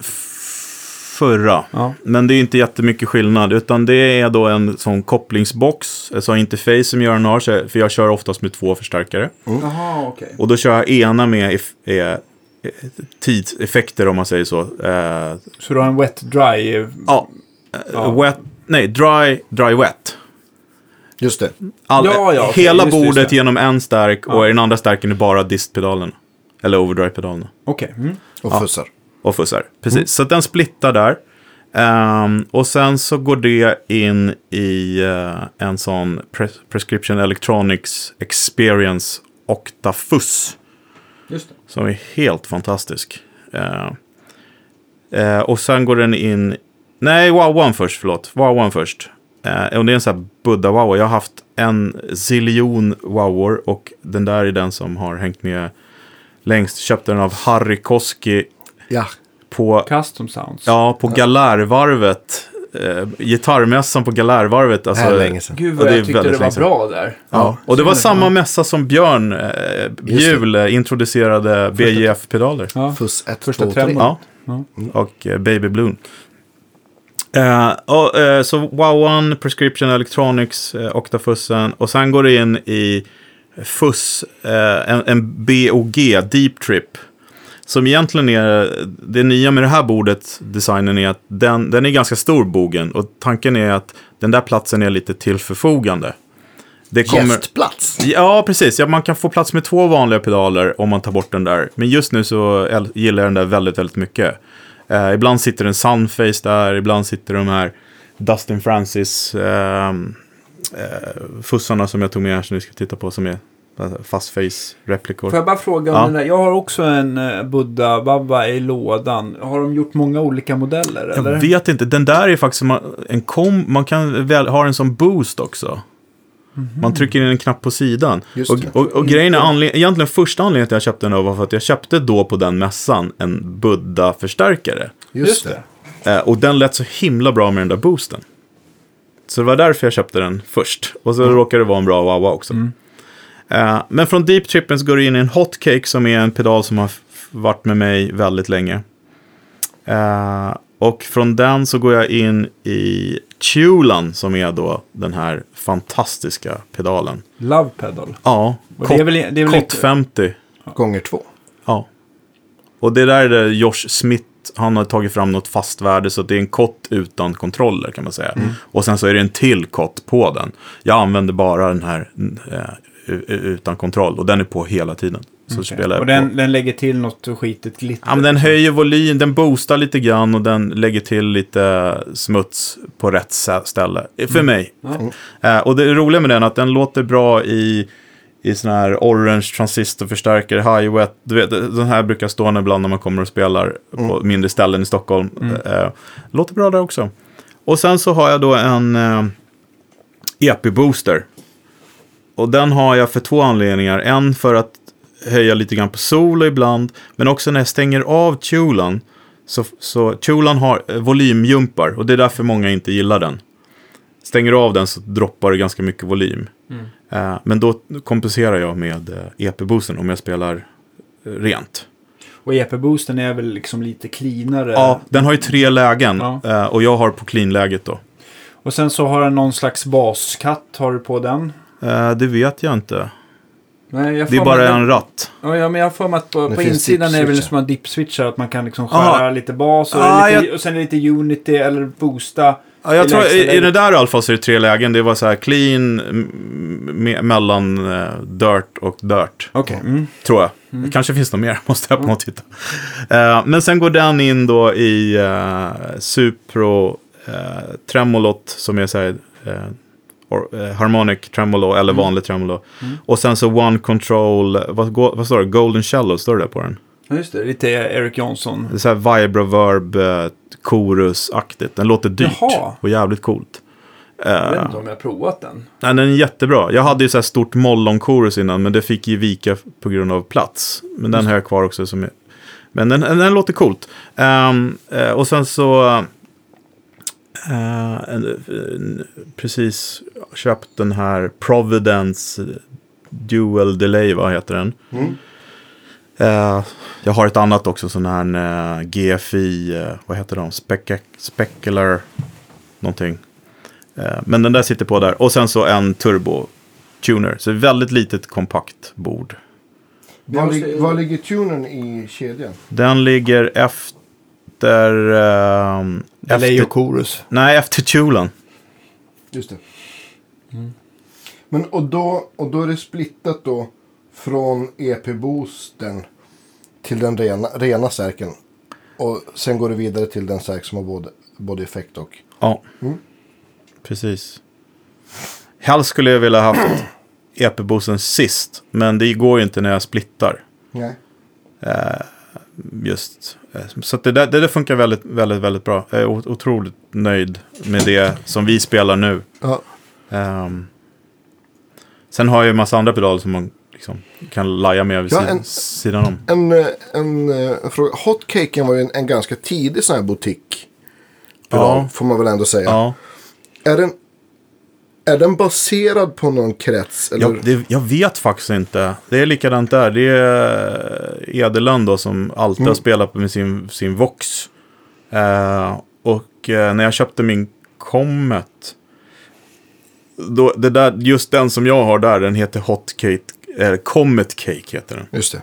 förra. Ja. Men det är inte jättemycket skillnad. Utan det är då en sån kopplingsbox. Alltså interface som Göran har. För jag kör oftast med två förstärkare. Jaha, okej. Och då kör jag ena med eh, eh, tidseffekter om man säger så. Eh, Så du har en wet dry? eh, ja, eh, Ja. wet, nej, dry, dry wet. Just det. All, Ja, ja, okej, hela just det, just bordet det. genom en stärk och i den andra stärken är bara distpedalen. Eller overdrive-pedalen. Okej. Mm. Och Ja. fussar. Och fussar. Precis, så att den splittar där. Ehm, och sen så går det in i eh, en sån Pres- Prescription Electronics Experience Octafus. Just det. Som är helt fantastisk. Eh, eh, och sen går den in... Nej, Wow One först, förlåt. Wow One först. Eh, och det är en sån här Buddha Wow. Jag har haft en ziljon Wowor och den där är den som har hängt med längst. Köpte den av Harry Koski Ja. på, Custom sounds. ja, på Galärvarvet. Eh, gitarrmässan på Galärvarvet. Det Alltså, här är länge sedan. Gud vad det jag tyckte det var bra där. Ja, och det var samma mässa som Björn eh, Bjul eh, introducerade BJF-pedaler. Ja. Fuss 1, Första 2, 3. tremon. Ja, Ja. och eh, Baby Bloom. Eh, och, eh, så Wow One, Prescription Electronics, eh, Octafussen och sen går det in i FUS, eh, en, en BOG, Deep Trip. Som egentligen är, det nya med det här bordet, designen är att den, den är ganska stor bogen. Och tanken är att den där platsen är lite till förfogande. Det kommer, Gästplats. Ja, precis. Ja, man kan få plats med två vanliga pedaler om man tar bort den där. Men just nu så gillar jag den där väldigt, väldigt mycket. Eh, ibland sitter en Sunface där, ibland sitter de här Dustin Francis ehm, eh, fussarna som jag tog med här som ni ska titta på som är eh, fast face replikor. Får jag bara fråga om Ja. den där? Jag har också en eh, Buddha Baba i lådan. Har de gjort många olika modeller? Jag eller? vet inte, den där är faktiskt en kom, man kan väl ha den som boost också. Man trycker in en knapp på sidan. Just Och, och, och grejen är, anled- egentligen första anledningen till att jag köpte den var för att jag köpte då på den mässan en Buddha-förstärkare. Just det. Eh, och den lät så himla bra med den där boosten. Så det var därför jag köpte den först. Och så råkade det vara en bra Wawa också. Eh, men från Deep Trippen så går det in i en Hotcake som är en pedal som har varit med mig väldigt länge. Eh, och från den så går jag in i Tulan som är då den här fantastiska pedalen. Love pedal. Ja, Och det är Cot, väl, det är väl Cot inte- 50. Gånger två. Ja. Och det där är det Josh Smith, han har tagit fram något fast värde så det är en kott utan kontroller kan man säga. Och sen så är det en till kott på den. Jag använder bara den här eh, utan kontroll och den är på hela tiden. Så Okej. spelar Och den, den lägger till något skitigt glitter. Ja, men den höjer volym, den boostar lite grann och den lägger till lite smuts på rätt ställe. För mig. Eh, och det roliga med den är att den låter bra i, i sån här orange transistorförstärkare, high wet. Du vet, den här brukar stå ibland när man kommer och spelar på mindre ställen i Stockholm. Eh, låter bra där också. Och sen så har jag då en eh, EP-booster. Och den har jag för två anledningar. En för att höja lite grann på solo ibland. Men också när jag stänger av tulan. Så, så tulan har eh, volymjumpar och det är därför många inte gillar den. Stänger av den så droppar det ganska mycket volym. Eh, men då kompenserar jag med eh, EP-boosten om jag spelar eh, rent. Och EP-boosten är väl liksom lite cleanare. Ja, den har ju tre lägen Ja. och jag har på clean-läget då. Och sen så har den någon slags baskatt. Har du på den? Eh, det vet jag inte. Nej, jag Det är bara en ratt. Ja, ja, men jag har för mig att på, på insidan är det väl som en dip-switchar. Att man kan liksom skära Aha. lite bas och, Ah, lite, jag- och sen är det lite Unity eller boosta. Ja, jag tror, i, I det där i alla fall så är det tre lägen. Det var så här clean me, mellan eh, dirt och dirt. Okej. Mm. Tror jag. Det kanske finns något mer, måste jag på något titta. Eh, men sen går den in då i uh, Supro uh, Tremolot som är så här, Harmonic Tremolo eller vanlig Tremolo. Och sen så One Control, vad, vad står det? Golden Shallow, står det där på den? Ja, just det. Lite Eric Johnson. Det är så här vibroverb, uh, chorus-aktigt. Den låter dyrt Jaha. och jävligt coolt. Eh, Jag vet inte om jag har provat den. Nej, den är jättebra. Jag hade ju så här stort mollon-chorus innan, men det fick ju vika på grund av plats. Men den har jag kvar också. Som är... Men den, den låter coolt. Eh, och sen så... eh, en, en, precis köpt den här Providence Dual Delay, vad heter den? Mm. Eh, jag har ett annat också, sån här eh, GFI, eh, vad heter de? Spec Specular någonting. Eh, men den där sitter på där. Och sen så en turbo tuner. Så väldigt litet kompakt bord. Var, måste- lig- var ligger tunern i kedjan? Den ligger efter... efter chorus. nej, efter tulan. Just det. Men och då, och då är det splittat då från EP-boosten till den rena, rena särken. Och sen går det vidare till den särk som har både, både effekt och... Ja, Mm. precis. Helst skulle jag vilja haft EP-boosten sist. Men det går ju inte när jag splittar. Nej. Just. eh, Så det, där, det där funkar väldigt, väldigt, väldigt bra. Jag är otroligt nöjd med det som vi spelar nu. Ja. Ehm, sen har jag ju en massa andra pedaler som man liksom kan laja med vid Ja, sid- en- sidan om. En, eh, en, eh, en fråga. Hotcaken var ju en, en ganska tidig sån här butik. Ja. Får man väl ändå säga. Ja, Är, den, är den baserad på någon krets? Eller? jag, det, jag vet faktiskt inte. Det är likadant där. Det är Edelund då som alltid Mm. har spelat med sin, sin Vox. Eh, och eh, när jag köpte min Comet. Då, det där, just den som jag har där, den heter Hot Cake. Eller Comet Cake heter den. Just det.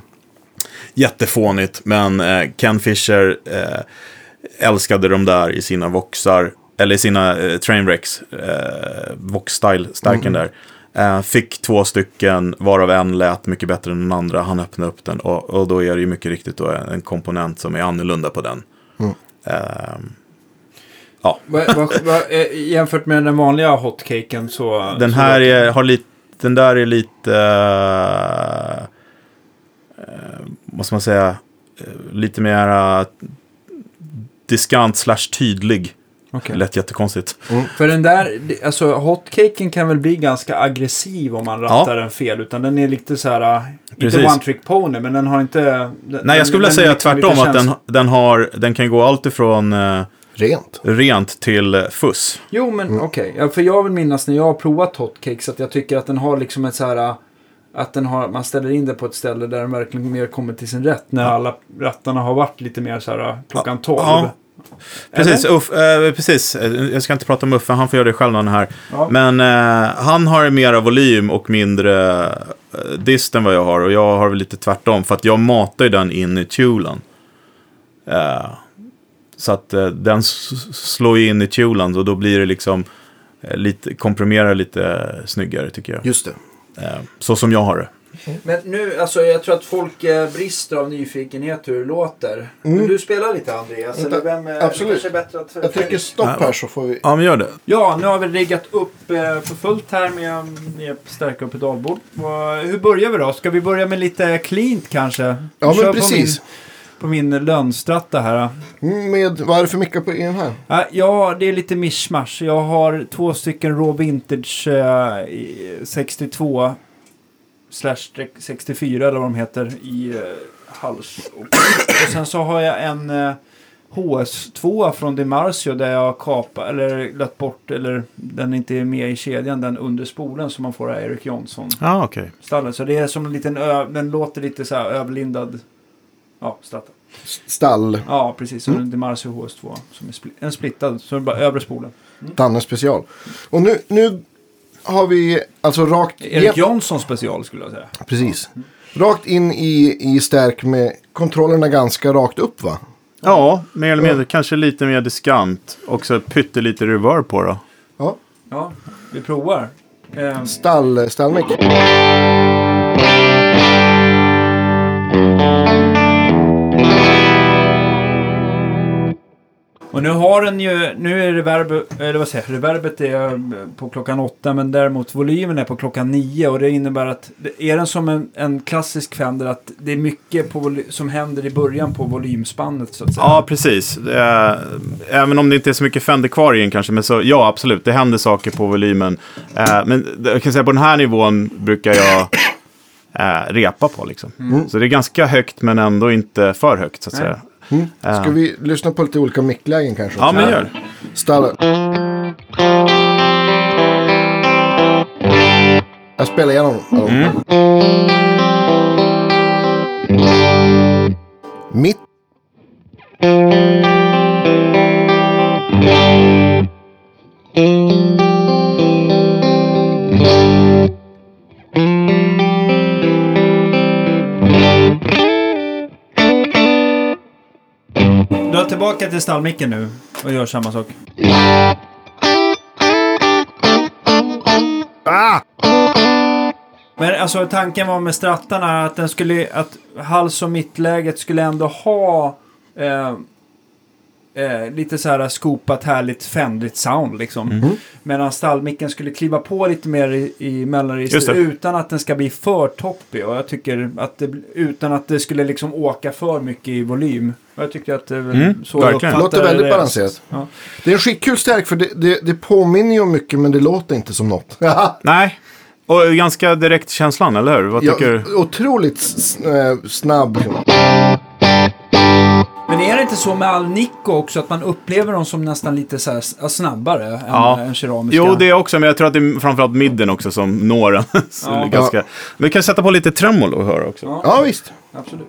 jättefånigt. Men eh, Ken Fisher eh, älskade de där i sina voxar, eller sina eh, Trainwrecks, eh, Vox-style-stärken där. Eh, fick två stycken, varav en lät mycket bättre än den andra. Han öppnade upp den och, och då är det ju mycket riktigt då en komponent som är annorlunda på den. Eh, ja, Va, va, va, jämfört med den vanliga hotcaken så... den så här är, har lite, den där är lite, eh, vad ska man säga, eh, lite mer diskant slash tydlig. Okej. Lät jättekonstigt. För den där, det- alltså hotcaken kan väl bli ganska aggressiv om man rattar den fel. Utan den är lite så här, äh, inte Precis. one trick pony, men den har inte... Den, Nej, jag skulle vilja säga liksom tvärtom, att den, den, har, den kan gå allt ifrån eh, Rent. rent till eh, fuss. Jo, men Mm. okej. Ja, för jag vill minnas när jag har provat hotcakes att jag tycker att den har liksom ett så här... äh, Att den har, man ställer in det på ett ställe där den verkligen mer kommer till sin rätt. När alla rattarna har varit lite mer så här äh, klockan 12. Ja. Precis? Uff, eh, precis. Jag ska inte prata om Uffe, han får göra det själv när han är här. Ja. Men eh, han har mera volym och mindre eh, dist än vad jag har. Och jag har väl lite tvärtom, för att jag matar ju den in i tulan. Eh, så att eh, den slår ju in i tulan och då blir det liksom eh, lite, komprimerar lite snyggare tycker jag. Just det. Eh, så som jag har det. Men nu, alltså jag tror att folk eh, brister av nyfikenhet hur det låter. Vill du spela lite Andreas? Vänta, Eller vem, eh, absolut. kanske är bättre att... Jag trycker stopp här så får vi... Ja, men gör det. Ja, nu har vi riggat upp eh, för fullt här med, med stärka och pedalbord. Hur börjar vi då? Ska vi börja med lite cleant kanske? Ja, men precis. På min, lönstratta här. Med, vad är det för mickar på den här? Ja, det är lite mishmash. Jag har två stycken Raw Vintage eh, i 62 slash 64 eller vad de heter i eh, hals. Och, sen så har jag en eh, HS2 från Demarcio där jag kapar eller lött bort eller den inte är med i kedjan den under spolen som man får av Eric Johnson Ja, okej. stallet. Så det är som en liten ö, den låter lite så här överlindad. Ja, stratta. Stall. Ja, precis. Som en Demarcio HS2 som är spli- en splittad. Så det är bara övre spolen. Danne special. Och nu, nu har vi alltså rakt... Erik Johnson special skulle jag säga. Precis. Rakt in i, i stärk med kontrollerna ganska rakt upp va? Ja, mer eller mindre. Kanske lite mer diskant. Också pyttelite reverb på då. Ja. Ja, vi provar. Eh, Stall, stallmick. Och nu har den ju, nu är reverb, eller vad säger jag, reverbet är eh, på klockan åtta men däremot volymen är på klockan nio och det innebär att, det- är den som en, en klassisk Fender att det är mycket på, som händer i början på volymspannet så att säga. Ja, precis. Är, även om det inte är så mycket Fender kvar i den kanske. Men så, ja, absolut. Det händer saker på volymen. Eh, men jag kan säga på den här nivån brukar jag eh, repa på. Liksom. Så det är ganska högt men ändå inte för högt så att Nej. säga. Mm. Ska vi lyssna på lite olika micklägen kanske? Ja, men gör. Stall. Jag spelar igenom. Mm. Mitt. Dra tillbaka till stallmicken nu och gör samma sak. Ah! Men alltså tanken var med strattarna att den skulle, att hals och mittläget skulle ändå ha eh, eh, lite så här skopat härligt fändigt sound liksom. Mm. Medan stallmicken skulle kliva på lite mer i, i mellanregistret det. utan att den ska bli för toppig. Och jag tycker att det, utan att det skulle liksom åka för mycket i volym. Och jag tycker att det Mm, så verkligen. uppfattar Låter väldigt det. balanserat. Ja. Det är en skitkul stärk för det, det, det påminner ju om mycket men det låter inte som något. Nej. Och ganska direkt känslan, eller hur? Vad Ja, tycker du? otroligt s- eh, snabb. Men är det inte så med all Nico också att man upplever dem som nästan lite så här snabbare Ja. än, än keramiska? Jo, det är också, men jag tror att det är framförallt midden också som når den. Ja. ganska... Men vi kan sätta på lite tremolo och höra också. Ja, Ja visst. absolut.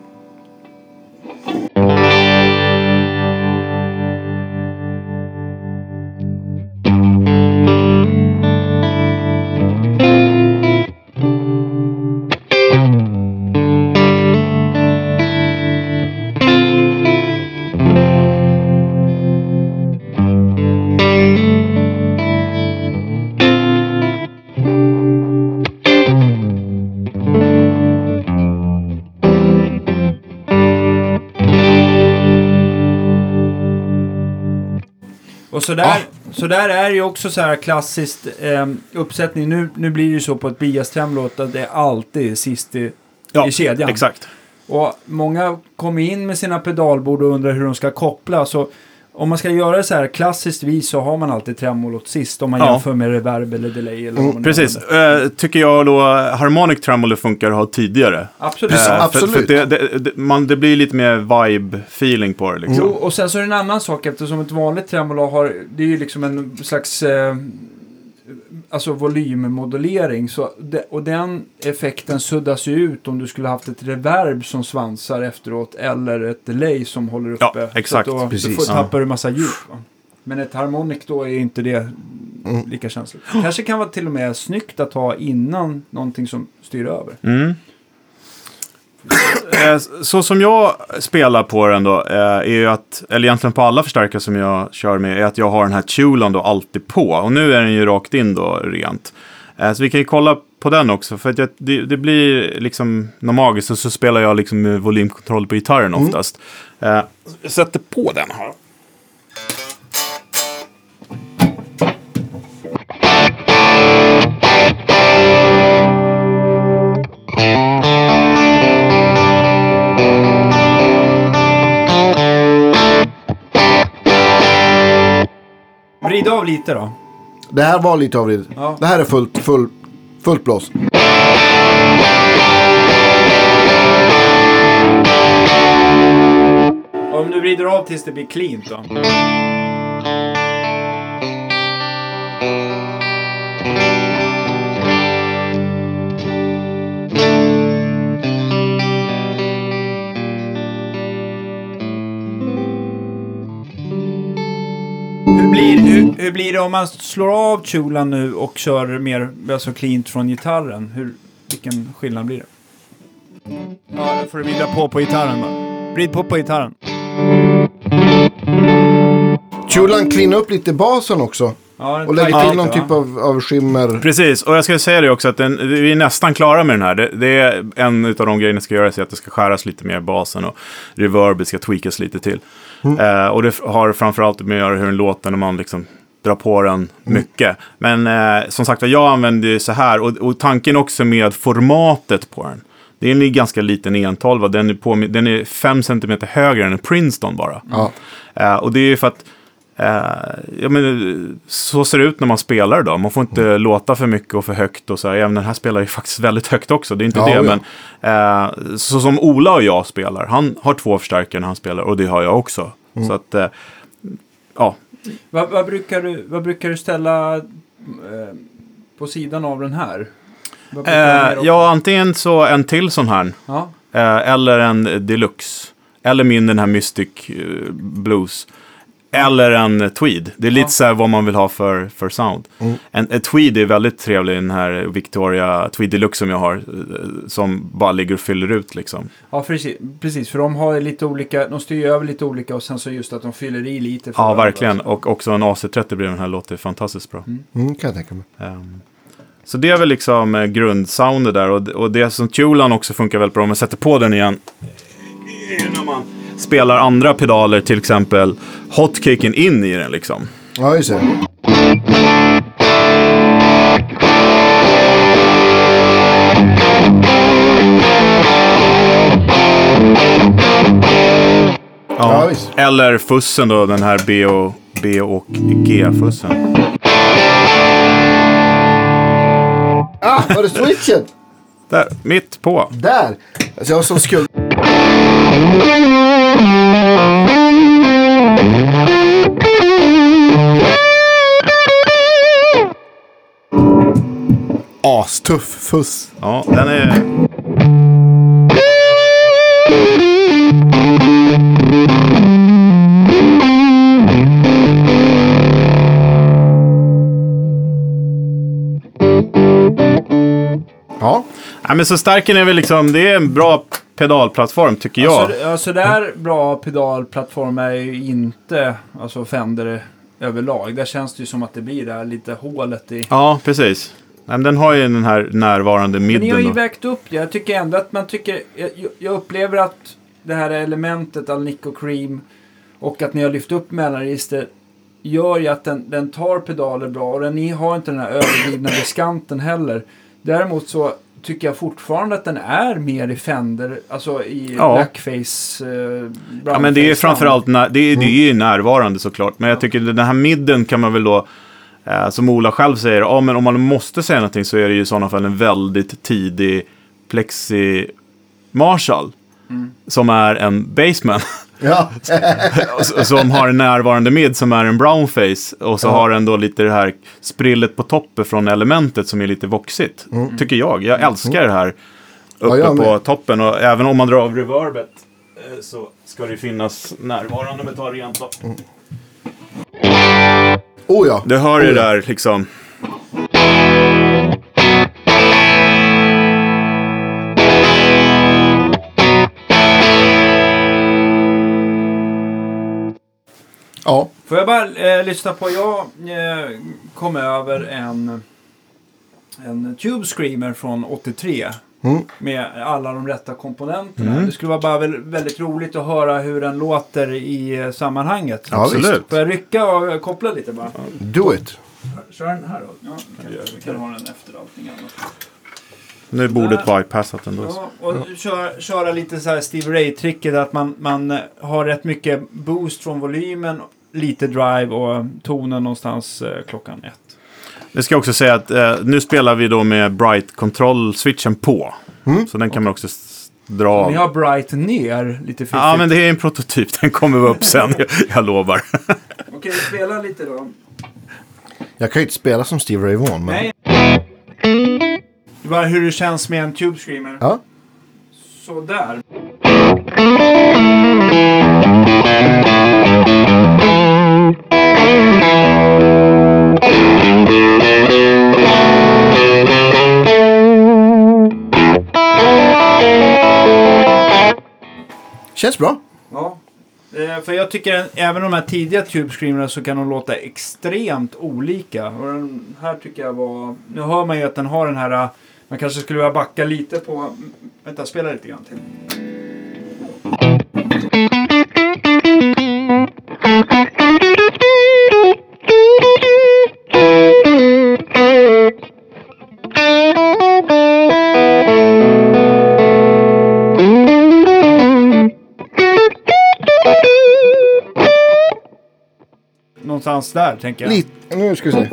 Så där, så där är ju också så här klassiskt eh, uppsättning. Nu, nu blir det ju så på ett Bias-tremlåt att det är alltid sist i, i kedjan. Exakt. Och många kommer in med sina pedalbord och undrar hur de ska koppla. Så om man ska göra det så här klassiskt vis så har man alltid tremolot sist om man Ja. jämför med reverb eller delay. Eller nu Precis. Eh, tycker jag då Harmonic Tremolo funkar att ha tidigare. Absolut. Precis, Eh, absolut. För, för det, det, det, man, det blir lite mer vibe-feeling på det liksom. Jo, och sen så är det en annan sak eftersom ett vanligt tremolo har, det är ju liksom en slags eh, alltså volymmodulering. Så det, och den effekten suddas ju ut om du skulle haft ett reverb som svansar efteråt eller ett delay som håller uppe. Ja, exakt. Så då, Precis. då får, tappar du massa djup. Va? Men ett harmonic då är inte det lika känsligt. Kanske kan vara till och med snyggt att ha innan någonting som styr över. Mm. Eh, Så som jag spelar på den då, eh, är ju att, eller egentligen på alla förstärkare som jag kör med, är att jag har den här tulan då alltid på. Och nu är den ju rakt in då rent. Eh, Så vi kan ju kolla på den också, för att jag, det, det blir liksom något magiskt. Och så spelar jag liksom med volymkontroll på gitarren oftast. Eh, Jag sätter på den här. Vrid av lite då. Det här var lite avridet. Ja. Det här är fullt, full, fullt blås. Om du vrider av tills det blir cleant då. Blir, hur, hur blir det om man slår av chulan nu och kör mer alltså cleant från gitarren? Hur, vilken skillnad blir det? Ja, då får du vrida på på gitarren bara. Vrid på på gitarren. Chulan cleanar upp lite basen också. Ja, Och lägger till någon typ av, av skimmer. Precis, och jag ska säga det också att den, vi är nästan klara med den här. Det, det är en av de grejerna jag ska göra, är att det ska skäras lite mer i basen och reverbet ska tweakas lite till. Eh, och det har framförallt med att göra hur den låter när man liksom drar på den mycket. Men eh, som sagt jag använder ju så här och, och tanken också med formatet på den. Det är en ganska liten 112, den är, på, den är 5 cm högre än en Princeton bara. Ja. Eh, och det är ju för att ja, men, så ser det ut när man spelar då. Man får inte låta för mycket och för högt. Och så här. Även den här spelar ju faktiskt väldigt högt också. Det är inte Ja, det. ja. Men, eh, så som Ola och jag spelar. Han har två förstärkare när han spelar och det har jag också. Mm. Så att, eh, ja. Vad, vad, brukar du, vad brukar du ställa eh, på sidan av den här? Eh, ja, antingen så en till sån här. ja. Eh, eller en deluxe. Eller min den här Mystic eh, Blues. Eller en tweed. Det är lite Ja. så här vad man vill ha för, för sound. En, en tweed är väldigt trevlig, den här Victoria Tweed Deluxe som jag har. eh, Som bara ligger och fyller ut liksom. Ja, precis, precis. För de har lite olika, de styr över lite olika och sen så just att de fyller i lite. för Ja, verkligen. Och också en AC30 bredvid den här låter fantastiskt bra. Mm, kan jag tänka mig. Ehm, så det är väl liksom eh, grundsoundet där. Och, och det som Tulan också funkar väldigt bra om man sätter på den igen. man spelar andra pedaler, till exempel hotcaken in i den liksom. Ja, just det. Ja, visst. Eller fussen då, den här B och, B och G-fussen. Ah, var det switchen? Där, mitt på. Där! Alltså jag har som skuld. Astuff fuss. Ja, den är... Ja. Nej, men så starken är väl liksom, det är en bra pedalplattform tycker jag. Alltså, ja, så där bra pedalplattform är ju inte alltså Fender överlag. Där känns det ju som att det blir det här lite hålet i... Ja, precis. Men den har ju den här närvarande Men ni har ju midden. då. vägt upp det. Jag tycker ändå att man tycker... Jag, jag upplever att det här elementet Alnico Cream och att ni har lyft upp mellanregister gör ju att den, den tar pedaler bra och den har inte den här överdrivna diskanten heller. Däremot så tycker jag fortfarande att den är mer i Fender, alltså i Ja. blackface, eh, Ja, men det är framförallt när, det, är, det är ju närvarande såklart. Men jag tycker den här midden kan man väl då, som Ola själv säger, ja men om man måste säga någonting så är det ju i sådana fall en väldigt tidig Plexi Marshall. Som är en baseman. Ja, som har en närvarande mid som är en brownface. Och så Ja. har den då lite det här sprillet på toppen från elementet som är lite voxigt. Tycker jag. Jag älskar det här uppe Mm. Ja, på toppen. Och även om man drar av reverbet eh, så ska det finnas närvarande med ta rent då. Oh ja. Du hör oh, det ja. där liksom. Ja, Får jag bara eh, lyssna på, jag eh, kom över en, en Tube Screamer från 83. Mm. Med alla de rätta komponenterna. Det skulle vara bara väl, väldigt roligt att höra hur den låter i eh, sammanhanget. Ja. Absolut. Får jag rycka och koppla lite bara? do it. Kör den här då. Ja, vi kan ha den efter allting annat. Nu är bordet bypassat ändå. Ja, och köra, köra lite så här Steve Ray-tricket att man, man eh, har rätt mycket boost från volymen, lite drive och tonen någonstans eh, klockan ett. Det ska jag också säga att eh, nu spelar vi då med Bright Control-switchen på. Så den kan man också dra av. Ni har Bright ner lite fiffigt. Ja, men det är en prototyp. Den kommer vara upp sen, jag, jag lovar. Okej, spela lite då. Jag kan ju inte spela som Steve Ray Vaughan, men... Nej. Det är bara hur det känns med en Tube Screamer. Ja. Sådär. Känns bra. Ja. Eh, För jag tycker att även de här tidiga Tube Screamerna så kan de låta extremt olika. Och den här tycker jag var... Nu hör man ju att den har den här... eh, Man kanske skulle vilja backa lite på... Vänta, spela lite grann till. Någonstans där, tänker jag. Lite. Nu ska vi se.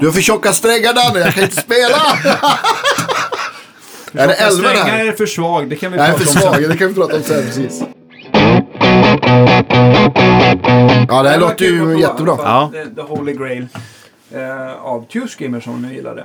Du har för tjocka strängar Danne, jag kan inte spela! är det 11 det här? är för svag, det kan vi Jag prata för om sen. svag, det kan vi prata om sen precis. Ja, det här låter ju bra, jättebra. Ja. The, Holy Grail eh, av Screamer som nu gillade.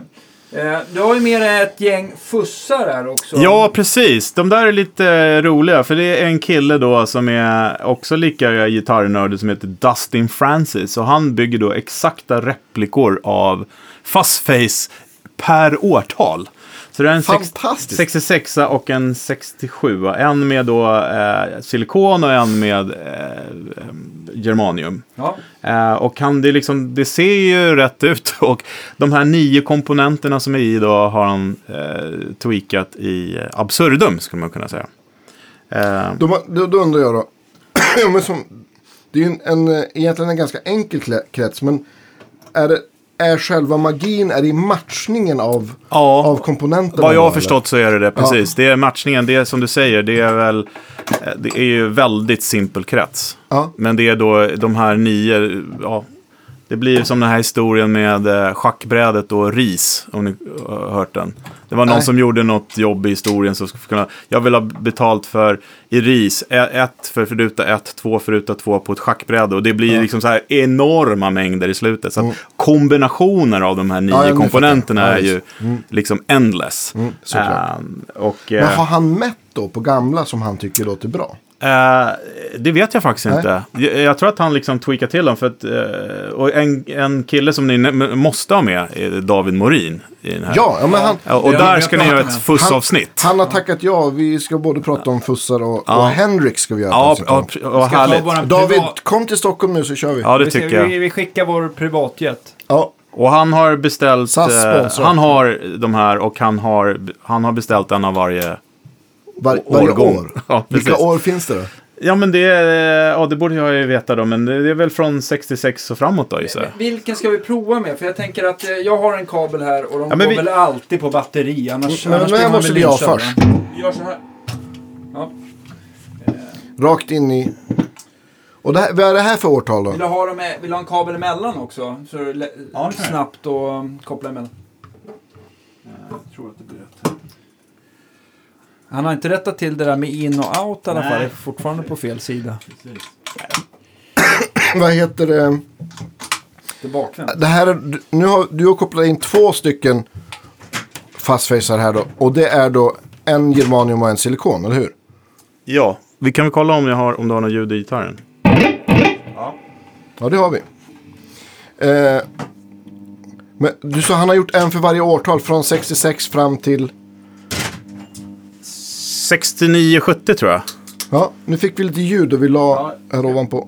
Eh, du har ju med dig ett gäng fussar här också. Ja, precis. De där är lite roliga. För det är en kille då som är också lika gitarrnörd som heter Dustin Francis. Och han bygger då exakta replikor av Fuzzface per årtal. Så det är en Fantastiskt. 66 och en 67. En med då eh, silikon och en med eh, germanium. Ja. Eh, och han, det, liksom, det ser ju rätt ut. Och de här nio komponenterna som är i då har han eh, tweakat i absurdum, skulle man kunna säga. Eh, Då, då, då undrar jag då. Ja, men som, det är ju en, en, eh, egentligen en ganska enkel krets. Men är, det, är själva magin, är i matchningen av, Ja, av komponenterna? vad jag har förstått så är det det, precis. Det är matchningen, det är som du säger, det är väl, eh, det är ju väldigt simpel krets. Ja. Men det är då de här nio, ja, det blir som den här historien med eh, schackbrädet och ris, om ni har hört den. Det var någon Nej. som gjorde något jobb i historien som skulle kunna, jag vill ha betalt för, i ris, ett för föruta ett, två föruta två på ett schackbräde. Och det blir liksom så här enorma mängder i slutet. Så att kombinationer av de här nio Mm. Ja, ja, komponenterna jag. är Ja, ju visst. liksom endless. såklart. Ehm, och, Men eh, har han mätt då på gamla som han tycker låter bra? Eh, det vet jag faktiskt Nej. inte. Jag, jag tror att han liksom tweakar till dem. För att, eh, och en, en kille som ni måste ha med är David Morin. I den här. Ja, ja men han, Ja, och där vi ska ni göra ett fussavsnitt. han har tackat ja. Vi ska både prata om fussar och, Ja. och Henrik ska vi göra. Ja, vad Ska ta härligt. David, kom till Stockholm nu så kör vi. Ja, det vi, tycker vi, jag. vi skickar vår privatjet. Ja, Och han har beställt... Eh, han har de här och han har, han har beställt en av varje var, varje årgång. år. Ja, Vilka år finns det då? Ja, men det, är- ja, det borde jag ju veta då, men det är väl från 66 och framåt då gissar jag. Vilken ska vi prova med? För jag tänker att eh, jag har en kabel här och de Ja, men går vi- väl alltid på batteri. Annars, Men annars den här blir man måste ha lynchad, först. Vi gör så här. Ja. Rakt in i... Och det här, vad är det här för årtal då? Vill du ha, dem vill du ha en kabel emellan också? Så det är Ja, jag. snabbt och um, koppla emellan. Jag tror att det blir rätt. Han har inte rättat till det där med in och out i alla fall. Det är fortfarande på fel sida. Vad heter det? Bakvänt. Det här är, nu har, du har kopplat in två stycken fastfacer här då. Och det är då en germanium och en silikon, eller hur? Ja, vi kan väl kolla om, jag har, om du har något ljud i gitarren. Ja, det har vi. Eh, men du sa han har gjort en för varje årtal. Från 66 fram till... 69-70 tror jag. Ja, nu fick vi lite ljud och vi la här ovanpå.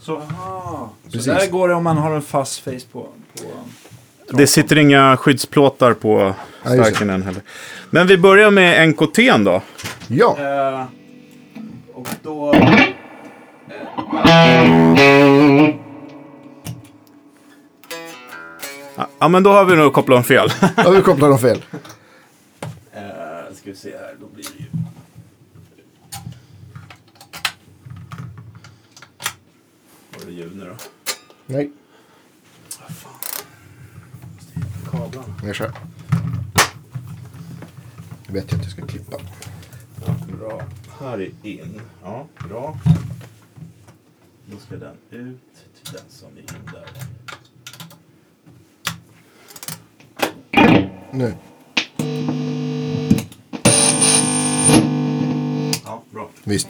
Så, aha. så Precis. där går det om man har en fast face på. på Det sitter inga skyddsplåtar på stärken än heller. Men vi börjar med NKT då. Ja, Eh, och då... Ja, men då har vi nog kopplat om fel. ja vi kopplar dem fel. Ska vi se här, då blir det ju... Var det ljud nu då? Nej, Kablarna. jag kör. Jag vet ju att jag ska klippa. Bra. Här är in. Ja, bra. Då ska den ut till den som är in där. Nu. Visst.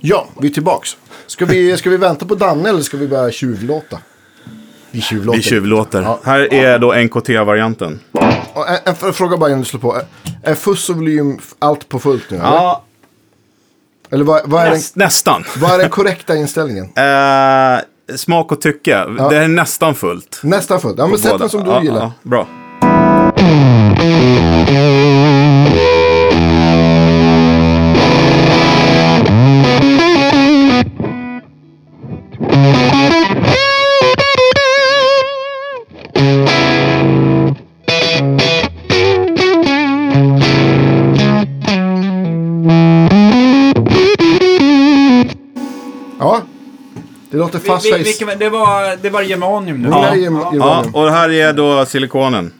Ja, vi är tillbaks. Ska vi, ska vi vänta på Danne eller ska vi börja tjuvlåta? Vi tjuvlåter. Vi tjuvlåter. Ja. Här är då NKT-varianten. En, en, en fråga bara innan du slår på. Är, är fuss och volym allt på fullt nu? Eller, Ja, eller vad, vad, är den, näst, nästan. vad är den korrekta inställningen? Eh, smak och tycke. Det är nästan fullt. Nästan fullt. Ja, men sätt den som du Ja, gillar. ja, bra. Det låter Vi, fast vi, face. vilken, det, var, det var germanium nu. Ja. Ja, germanium. och här är då silikonen.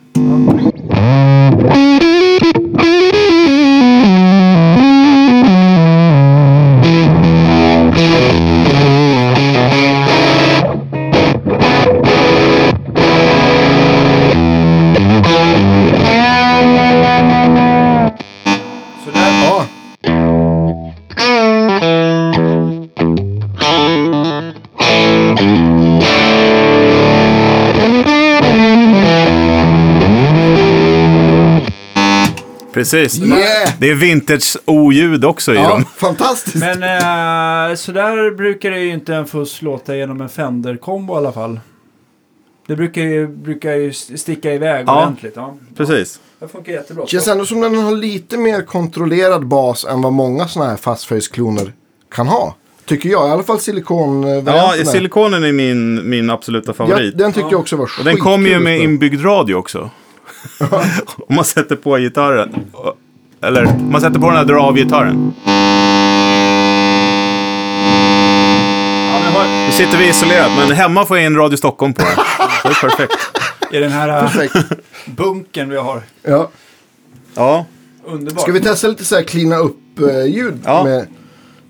Precis. Yeah! Det är vintage oljud också i Ja, dem. fantastiskt. Men eh, så där brukar det ju inte en fuss låta genom en Fender-kombo i alla fall. Det brukar ju, brukar ju sticka iväg Ja. ordentligt. Ja. Precis. Det funkar jättebra. Känns ändå som den har lite mer kontrollerad bas än vad många sådana här fastface-kloner kan ha. Tycker jag. I alla fall silikonvarianten. Ja, silikonen är min, min absoluta ja, favorit. den tycker jag också var Och den kommer ju skitkul med inbyggd radio också. Om man sätter på gitarren. Eller, om man sätter på den här dra av gitarren. Ja, men har, Nu sitter vi isolerat, men hemma får jag in Radio Stockholm på det. Det är perfekt. I den här eh, Perfekt. bunkern vi har. Ja. Ja, Underbart. Ska vi testa lite så här cleana upp-ljud? Ja. med,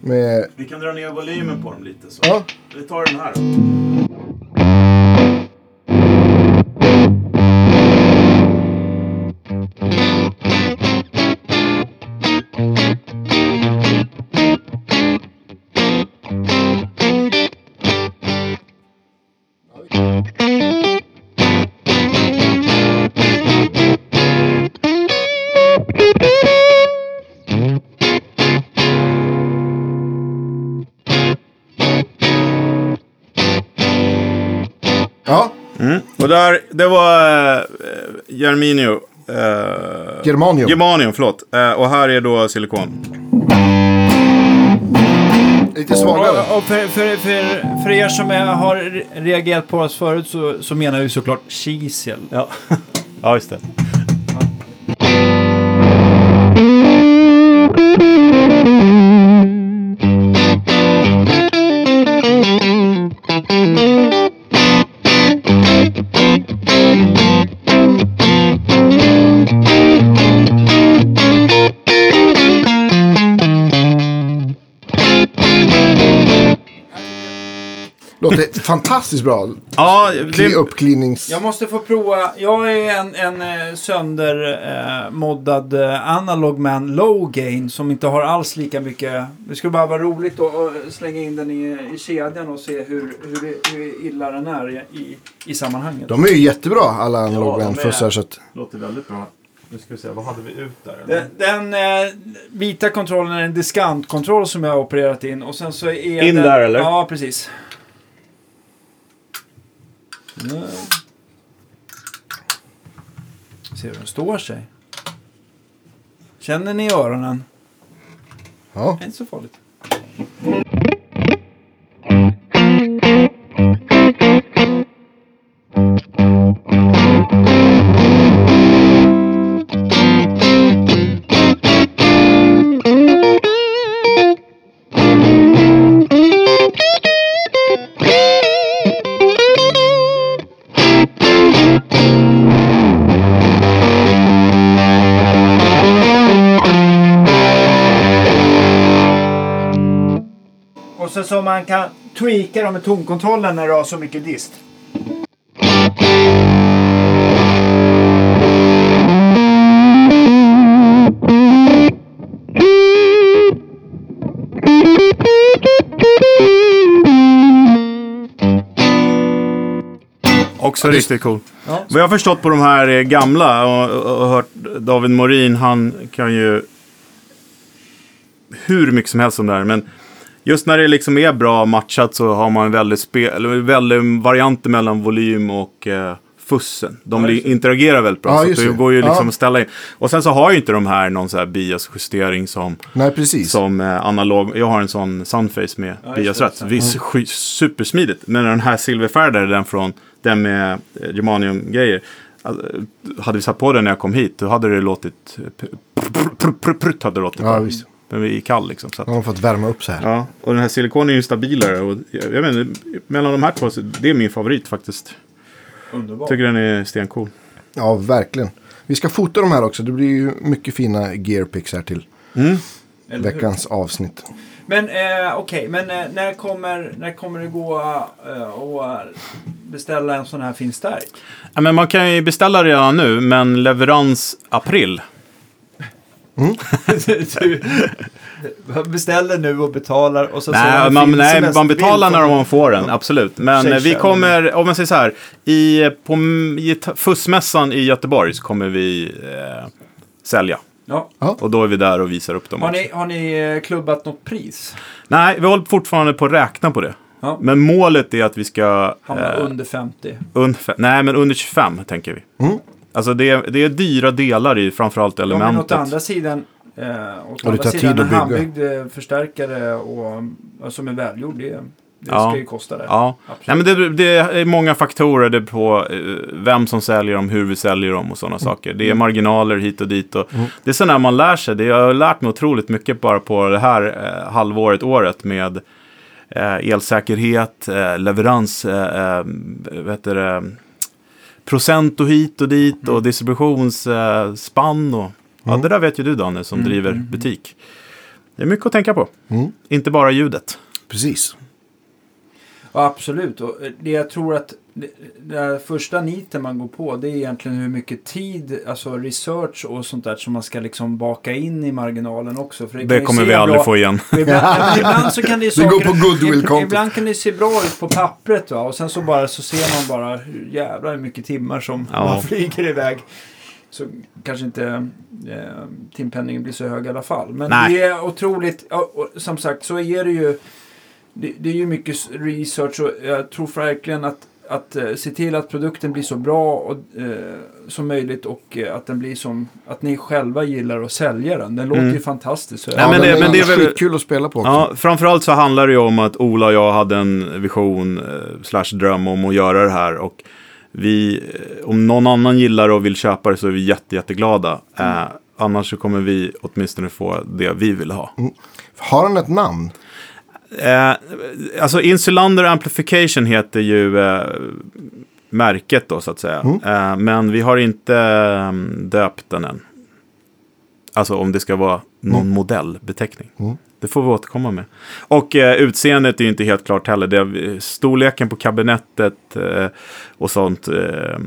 med... vi kan dra ner volymen på dem lite. Så. Ja. Vi tar den här Och där, det var uh, Germinio. Uh, Germanium. Germanium, förlåt. Eh, och här är då silikon. lite svagare. Och, och för, för, för, för er som är, har re- reagerat på oss förut så, så menar vi såklart kisel. Ja, ja just det. Låter fantastiskt bra. Ja, det, uppcleanings... Jag måste få prova. Jag är en, en eh, söndermoddad eh, eh, analog man low gain som inte har alls lika mycket. Det skulle bara vara roligt att slänga in den i, i kedjan och se hur, hur, hur illa den är i, i, i sammanhanget. De är ju jättebra alla Ja, analog band är- fussar så att... låter väldigt bra. Nu ska vi se, vad hade vi ut där? Den, den eh, vita kontrollen är en diskantkontroll som jag har opererat in och sen så är In den, där, eller? Ja, precis. Nu. Se hur den står sig. Känner ni öronen? Ja. Det är inte så farligt. Så man kan tweaka dem med tonkontrollen när du har så mycket dist. Också riktigt cool. Ja. Vad jag har förstått på de här eh, gamla och, och, och hört David Morin, han kan ju hur mycket som helst om det här. Men just när det liksom är bra matchat så har man väldigt, spe, eller väldigt varianter mellan volym och eh, fussen. De Ja, interagerar väldigt bra. Ja, så det det. går ju liksom Ja. att ställa in. Och sen så har ju inte de här någon så här biasjustering som, Nej, som eh, analog. Jag har en sån Sunface med Ja, biasrätt. Visst, sky- supersmidigt. Men den här silverfärgade, den från den med eh, germanium-grejer. alltså, Hade vi satt på den när jag kom hit, då hade det låtit... eh, pr- pr- pr- Prutt hade det låtit. Ja, bara. Den är kall liksom. Så att, De har fått värma upp så här. ja. Och den här silikonen är ju stabilare. Och jag, jag vet inte, mellan de här två, så det är min favorit faktiskt. Underbart. Tycker den är stencool. Ja, verkligen. Vi ska fota de här också. Det blir ju mycket fina gearpics här till hur? veckans avsnitt. Men eh, okej, men eh, när, kommer, när kommer det gå eh, att beställa en sån här fin stärk? Ja, men man kan ju beställa redan nu, men leverans april. Du beställer nu och betalar och så så Nej, det man, nej, man betalar när man får den, absolut. Men vi kommer, om man säger så här, i, på i fussmässan i Göteborg så kommer vi eh, sälja. Ja. Och då är vi där och visar upp dem Har ni, har ni eh, klubbat något pris? Nej, vi håller fortfarande på att räkna på det. Ja. Men målet är att vi ska... Hamna eh, under 50? ungefär, nej, men under 25 tänker vi. Mm. Alltså det, är- det är dyra delar i framförallt Ja, men elementet. åt andra sidan, eh, åt det andra sidan en handbyggd eh, förstärkare och, och som är välgjord, det, det Ja. ska ju kosta det. Ja, Absolut. Nej, men det, det är många faktorer det på eh, vem som säljer dem, hur vi säljer dem och sådana saker. Det är marginaler hit och dit. Och Det är så när man lär sig. Det, jag har lärt mig otroligt mycket bara på det här eh, halvåret, året med eh, elsäkerhet, eh, leverans, eh, eh, vad heter det, procent och hit och dit och distributionsspann. Eh, spann och, ja, det där vet ju du Danne som driver butik. Det är mycket att tänka på. Mm. Inte bara ljudet. Precis. Ja, absolut. Och eh, det jag tror att det, det första niten man går på det är egentligen hur mycket tid, alltså research och sånt där som man ska liksom baka in i marginalen också. För Det ju kommer vi aldrig bra- få igen. Och Ibland, så kan det Det går saker- på goodwill-kontot. ib- Ibland kan det se bra ut på pappret va? och sen så bara så ser man bara hur jävla hur mycket timmar som Ja. man flyger iväg. Så kanske inte eh, timpenningen blir så hög i alla fall. Men Nej. det är otroligt, ja, och som sagt så är det ju det, det är ju mycket research och jag tror verkligen att, att eh, se till att produkten blir så bra och, eh, som möjligt och eh, att den blir som att ni själva gillar att sälja den. Den låter Mm. ju fantastiskt. Så Nej, men det- men det är väl- skitkul att spela på också. Ja, framförallt så handlar det ju om att Ola och jag hade en vision eh, slash dröm om att göra det här. Och vi, eh, om någon annan gillar och vill köpa det så är vi jätte, jätteglada. Eh, annars så kommer vi åtminstone få det vi vill ha. Har den ett namn? Eh, alltså Insulander Amplification heter ju eh, märket då så att säga. Eh, men vi har inte eh, döpt den än. Alltså om det ska vara någon modellbeteckning. Det får vi återkomma med. Och eh, utseendet är ju inte helt klart heller. Det är, storleken på kabinettet eh, och sånt. Eh,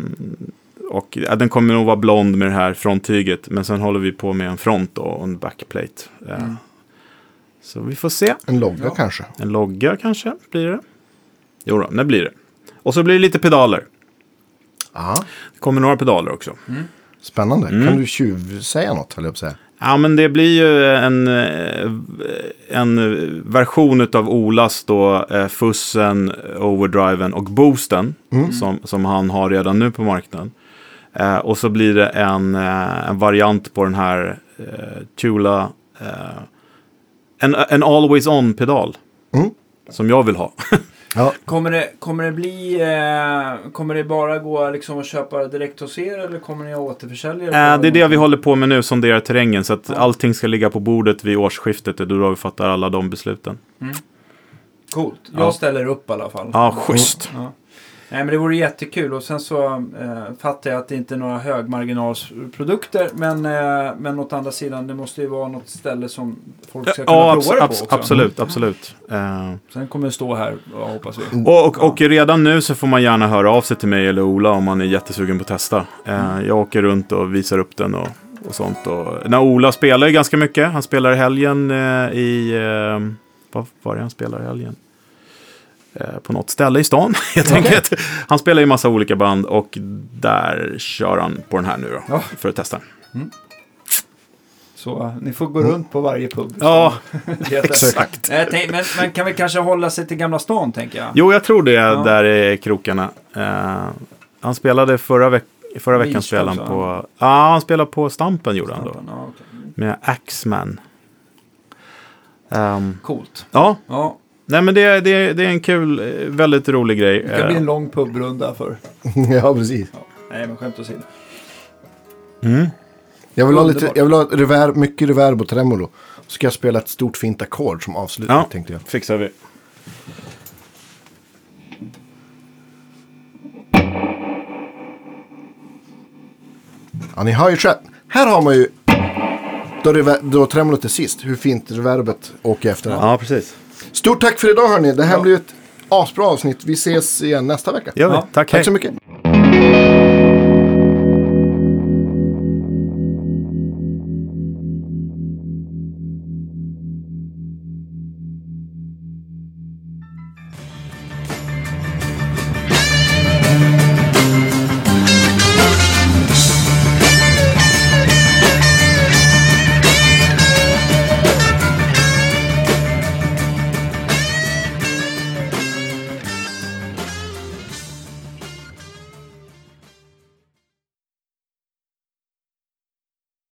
och den kommer nog vara blond med det här fronttyget. Men sen håller vi på med en front då, och en backplate. Eh, Så vi får se. En logga kanske? En logga kanske blir det. Jo då, det blir det. Och så blir det lite pedaler. Ja, Det kommer några pedaler också. spännande. Mm. Kan du tjuvsäga något, höll jag på att säga. Ja, men det blir ju en, en version av Olas då, eh, fussen, overdriven och boosten. Som, som han har redan nu på marknaden. Eh, och så blir det en, eh, en variant på den här eh, Tula. Eh, en, en always on-pedal. Mm. Som jag vill ha. Ja, Kommer det, kommer det bli, eh, kommer det bara gå liksom att köpa direkt hos er eller kommer ni att återförsälja? Eh, på- det är det vi håller på med nu, sonderar terrängen. Så att allting ska ligga på bordet vid årsskiftet. Det är då vi fattar alla de besluten. Coolt. Jag Ja. ställer upp i alla fall. Ja, schysst. Ja. Nej, men det vore jättekul och sen så eh, fattar jag att det inte är några högmarginalsprodukter men, eh, men åt andra sidan det måste ju vara något ställe som folk ska kunna Ja, prova det på också. absolut, absolut. Eh, Sen kommer det stå här, hoppas vi. och, och, och redan nu så får man gärna höra av sig till mig eller Ola om man är jättesugen på att testa. Eh, jag åker runt och visar upp den och, och sånt. Och, när Ola spelar ju ganska mycket. Han spelar i helgen eh, i... Eh, vad var det han spelar i helgen? Eh, på något ställe i stan, helt enkelt. Han spelar i massa olika band och där kör han på den här nu då, Ja. för att testa. Så eh, ni får gå runt på varje pub. Ja, exakt. men man kan väl kanske hålla sig till Gamla stan tänker jag. Jo, jag tror det där i krokarna. Eh, han spelade förra, veck förra veckan spelade han på... Ja, han spelade på Stampen gjorde han då. Ja, okej. Med Axman. Ehm, Coolt. ja, Ja, nej men det, det, det är en kul, eh, väldigt rolig grej. det kan bli Eh, en lång pubrunda för. ja precis. Ja. Nej, men skämt åsido. mm. Jag vill ha, lite, Underbart. jag vill ha reverb, mycket reverb och tremolo. Så ska jag spela ett stort fint ackord som avslutning Ja. tänkte jag. Fixar vi. Ja, ni hör ju själv. Här har man ju då, rever, då tremolot är sist. Hur fint reverbet åker efter den. Ja, precis. Stort tack för idag hörni. Det här Ja. blir ett asbra avsnitt. Vi ses igen nästa vecka. Ja. Tack, hej. Tack så mycket.